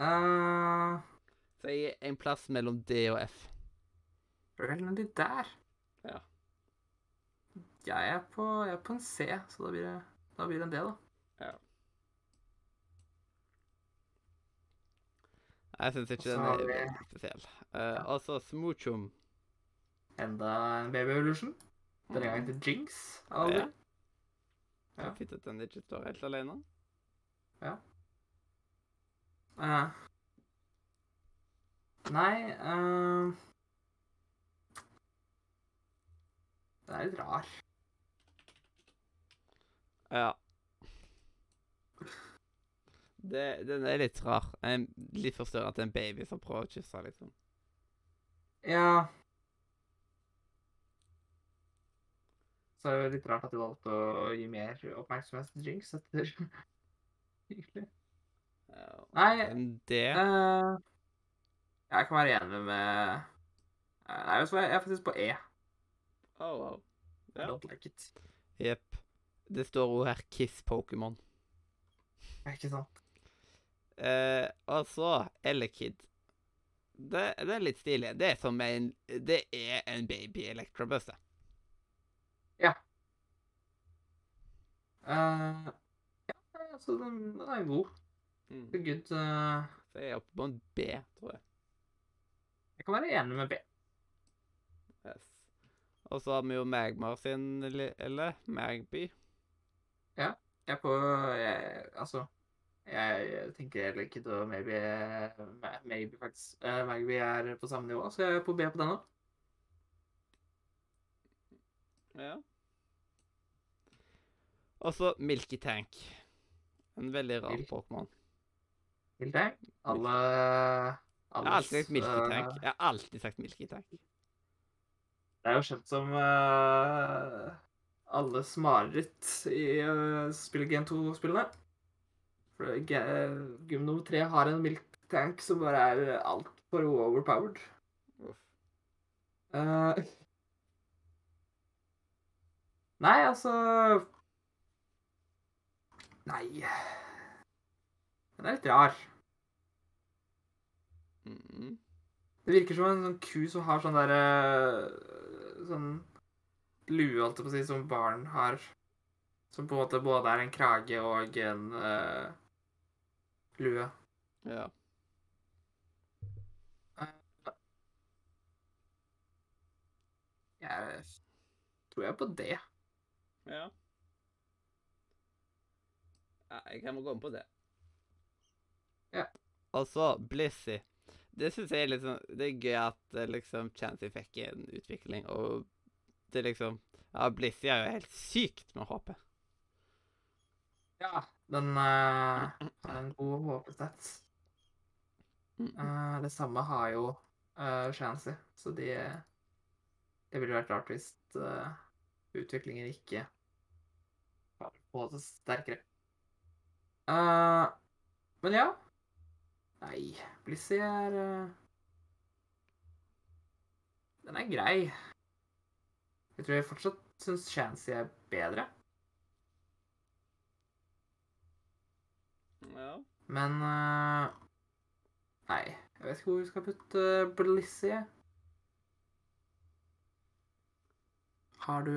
Eh, Så jeg er en plass mellom D og F. Vel, men de der Ja. Jeg er på, jeg er på en C, så da blir det, da blir det en D, da. Ja. Jeg syns ikke den er vi- spesiell. Uh, altså Smoochum. Enda en Baby Evolution. Denne gangen til Jinx. Aldri. Ja. Ja. Ja. Fint at den ikke står helt alene. Eh, nei uh, Den er litt rar. Ja. Det, den er litt rar. En, litt forstørrende til en baby som prøver å kysse, liksom. Ja Så er det litt rart at de valgte å gi mer oppmerksomhet til Jinx etter [LAUGHS] Egentlig. Ja. Nei, det uh, jeg kan være enig med eh, Nei, jeg er faktisk på E. Oh, wow. I Ja. don't like it. Jepp. Det står ord her Kiss Pokémon. Ikke sant? Eh, og så Elekid. Det, det er litt stilig. Det er som en Det er en baby Electrobus, det. Eh, ja, altså, den, den er god. Mm. Det er good. Uh... Så jeg er oppe på en B, tror jeg. jeg kan være enig med B. Yes. Og så har vi jo Magmar sin, eller Magby. Ja. Jeg er på jeg, Altså, jeg tenker heller ikke å maybe, maybe faktisk. Uh, Magby er på samme nivå, så jeg er på B på den òg. Ja. Og så Milky Tank. En veldig rar Pokémon. Deg? Alle Jeg har alltid sagt eh, Jeg har alltid sagt Milketank. Det er jo kjent som uh, alles mareritt i uh, spille Gen 2-spillene. For Ge- Gym nummer tre har en Milktank som bare er altfor overpowered. Uff. Eh, nei, altså Nei. Den er litt rar. Mm. Det virker som en sånn ku som har sånn derre Sånn lue, holdt jeg på å si, som barn har. Som på en måte både er en krage og en uh, lue. Ja. Jeg tror jeg er på det. Ja. jeg kan gå med på det. Ja. Og så Blissey. Det syns jeg er litt sånn Det er gøy at eh, liksom Chansey fikk en utvikling, og det liksom Ja, Blissey er jo helt sykt med HP. Ja. Den uh, har en god HP-stats. Mm. Eh, det samme har jo uh, Chancy, så de Det ville vært rart hvis uh, utviklingen ikke var på det sterkere. Men ja. Nei, Blissey er eh, Den er grei. Jeg tror jeg fortsatt syns Shancy er bedre, Ja. men eh, Nei, jeg vet ikke hvor vi skal putte Blissey. Har du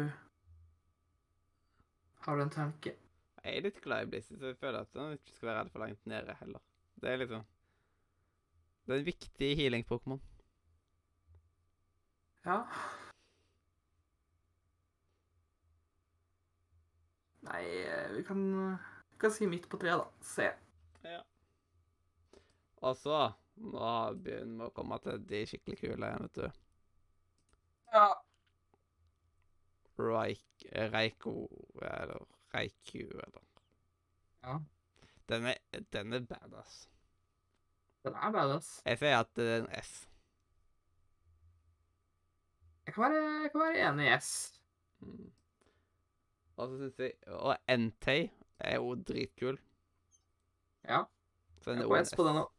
Har du en tanke? Jeg er litt glad i Blissey, så jeg føler at han ikke skal være redd for langt nede heller. Det er liksom Det er en viktig healing-Pokémon. Ja. Nei, eh, vi kan, vi kan si midt på treet, da. C. Ja. Og så Nå begynner vi å komme til de skikkelig kule, vet du. Ja. Raik, Reiko Eller Reiku, eller ja. Den er, den er badass. Den er badass. Jeg sier at det er en S. Jeg kan være, jeg kan være enig i S. Mm. Og så syns jeg Og Entei er jo dritkul. Ja. Så den Jeg på S på den òg.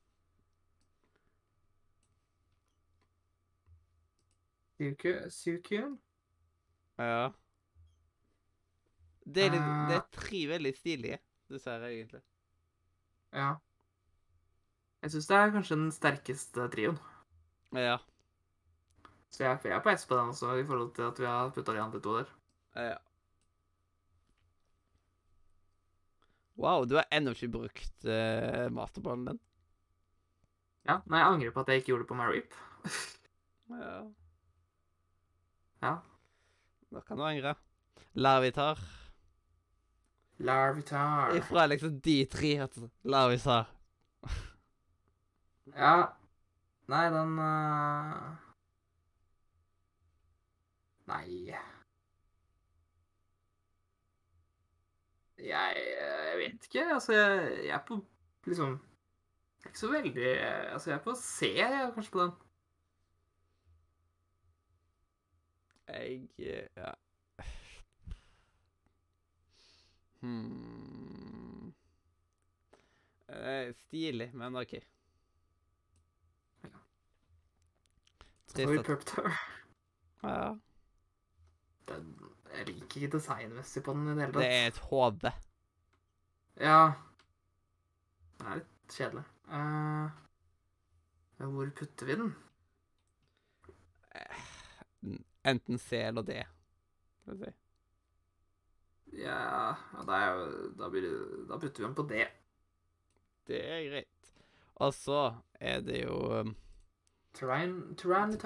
Sukun? Ja. Det er, litt, det Ah. er tre veldig stilige dessverre, egentlig. Ja. Jeg syns det er kanskje den sterkeste trioen. Ja. Så jeg, jeg er på S på den også, i forhold til at vi har putta de andre to der. ja. Wow, du har ennå ikke brukt uh, masterballen din. Ja, Nei, jeg angrer på at jeg ikke gjorde det på Marip. Ja. Ja. Da kan du angre. Larvitar. Larvitar. Ifra liksom de tre at Larvitar. Ja. Nei, den uh... Nei jeg, jeg vet ikke. Altså, jeg, jeg er på liksom Ikke så veldig Altså, jeg er på C, jeg, kanskje, på den. Jeg eh, Ja. Hmm. Eh, stilig, men OK. Ja. Trist at ja, Den, jeg liker ikke designmessig på den i det hele tatt. Det er et hode. Ja. Det er litt kjedelig. Uh, hvor putter vi den? Enten C eller D. Skal vi si. Ja, da, da, putter vi den på D. Det er greit. Og så er det jo um, Tyran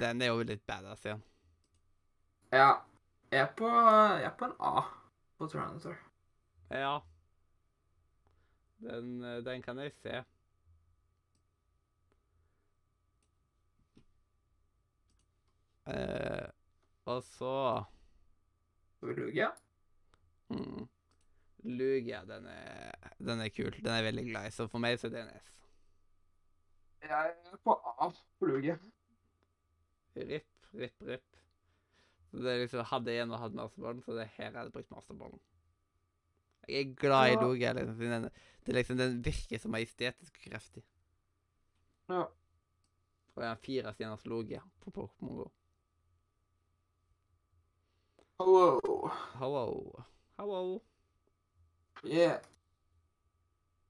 Den er jo litt badass igjen. Ja. Jeg er på, jeg er på en A på Tyranitar. Ja. Den, eh, den kan jeg se. Eh, og så Lugia? mm, Lugia, den er, den er kul. Den er veldig glad i, så for meg så er det en S. Jeg er på luge. Ripp, ripp, ripp. Det er liksom, Hadde jeg ennå hatt masterballen, så det er her jeg hadde brukt masterballen. Jeg er glad i Ja. Lugia. Liksom, den, det er liksom, den virker så majestetisk kraftig. Ja. Og jeg har fire stjerners Lugia på Pokémon GO. Hello. Hello. Hello. Yeah.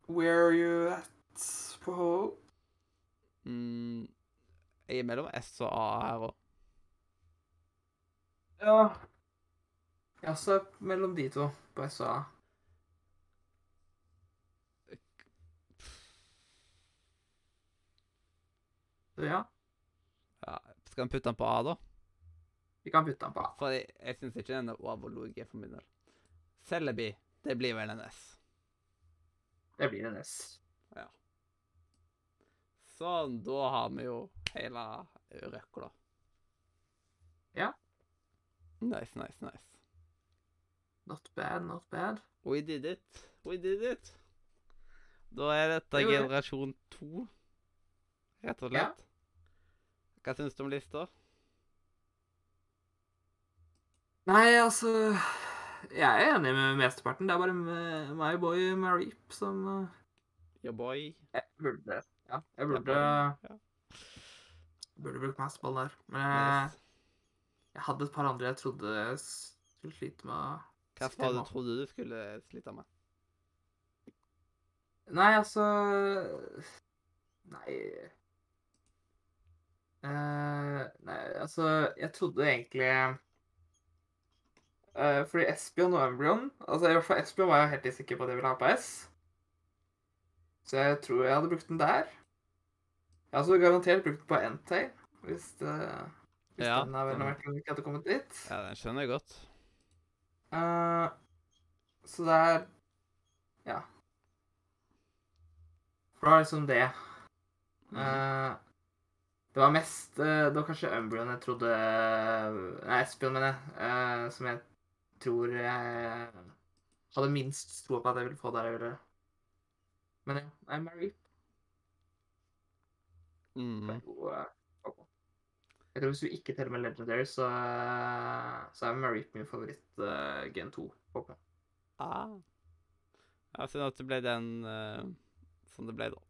Where are you at på H? Mm, jeg er mellom S og A her òg. Ja. Også mellom de to på S og A. Ja, Ja, skal vi putte den på A, da? vi kan putte den på A. For jeg, jeg syns ikke den er over Lugia for min del. Celebi, det blir vel en S. Det blir en S. Sånn, da har vi jo hele røkla. Ja. Nice, nice, nice. Not bad, not bad. We did it. We did it. Da er dette jo, generasjon to, rett og Ja. slett. Hva syns du om lista? Nei, altså Jeg er enig med mesteparten. Det er bare my boy Mareep som Your boy. Jeg burde Ja, jeg burde Jeg Ja. Burde brukt masterball der. Men jeg, jeg hadde et par andre jeg trodde jeg skulle slite med Hva var det du trodde du skulle slite med? Nei, altså Nei uh, Nei, altså Jeg trodde egentlig uh, Fordi Espion og Embryon Altså, i hvert fall Espion var jeg helt sikker på at jeg ville ha på S. Så jeg tror jeg hadde brukt den der. Jeg hadde garantert brukt den på Entei, hvis, det, hvis Ja, den er vel verdt ikke hadde kommet dit. Ja, den skjønner jeg godt. Uh, så det er Ja. For det var liksom det. Mm. Uh, det var mest uh, Det var kanskje Umbrian jeg trodde Nei, Espion, mener jeg. som jeg tror jeg hadde minst tro på at jeg ville få der jeg ville. Men ja, nei, Marie Mm. er jo eh, Jeg tror hvis du ikke teller med Legendary, så, eh, så er Marie min favoritt uh, Gen 2 Pokémon. Ah. Ja, synd at det ble den uh, som det ble, da.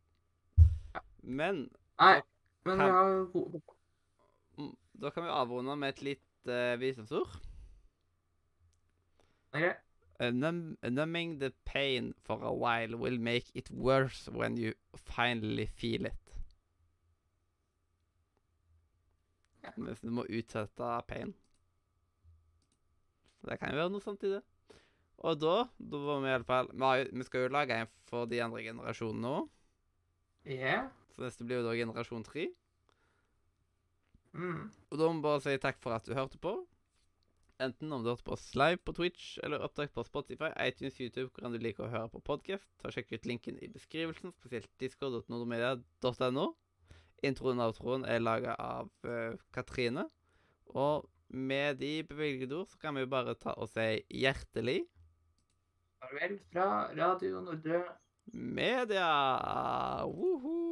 Ja. Men Nei, men Kan- har mm, da kan vi avrunde med et lite uh, visdomsord. Ok. Num numbing the pain for a while will make it worse when you finally feel it. Hvis du må utsette pain. Det kan jo være noe sånt i det. Og da, da var vi i alle fall vi, skal jo lage en for de andre generasjonene nå. Yeah. Så neste blir jo da generasjon tre. Mm. Og da må vi bare si takk for at du hørte på. Enten om du hørte på oss live på Twitch, eller opptak på Spotify, iTunes, YouTube, hvor enn du liker å høre på podkast. så Sjekk ut linken i beskrivelsen, spesielt discord.nordomedia.no. Introen og outroen er laga av uh, Katrine. Og med de bevilgede ord så kan vi bare ta og si hjertelig Farvel fra Radio Nordre. media! Woho!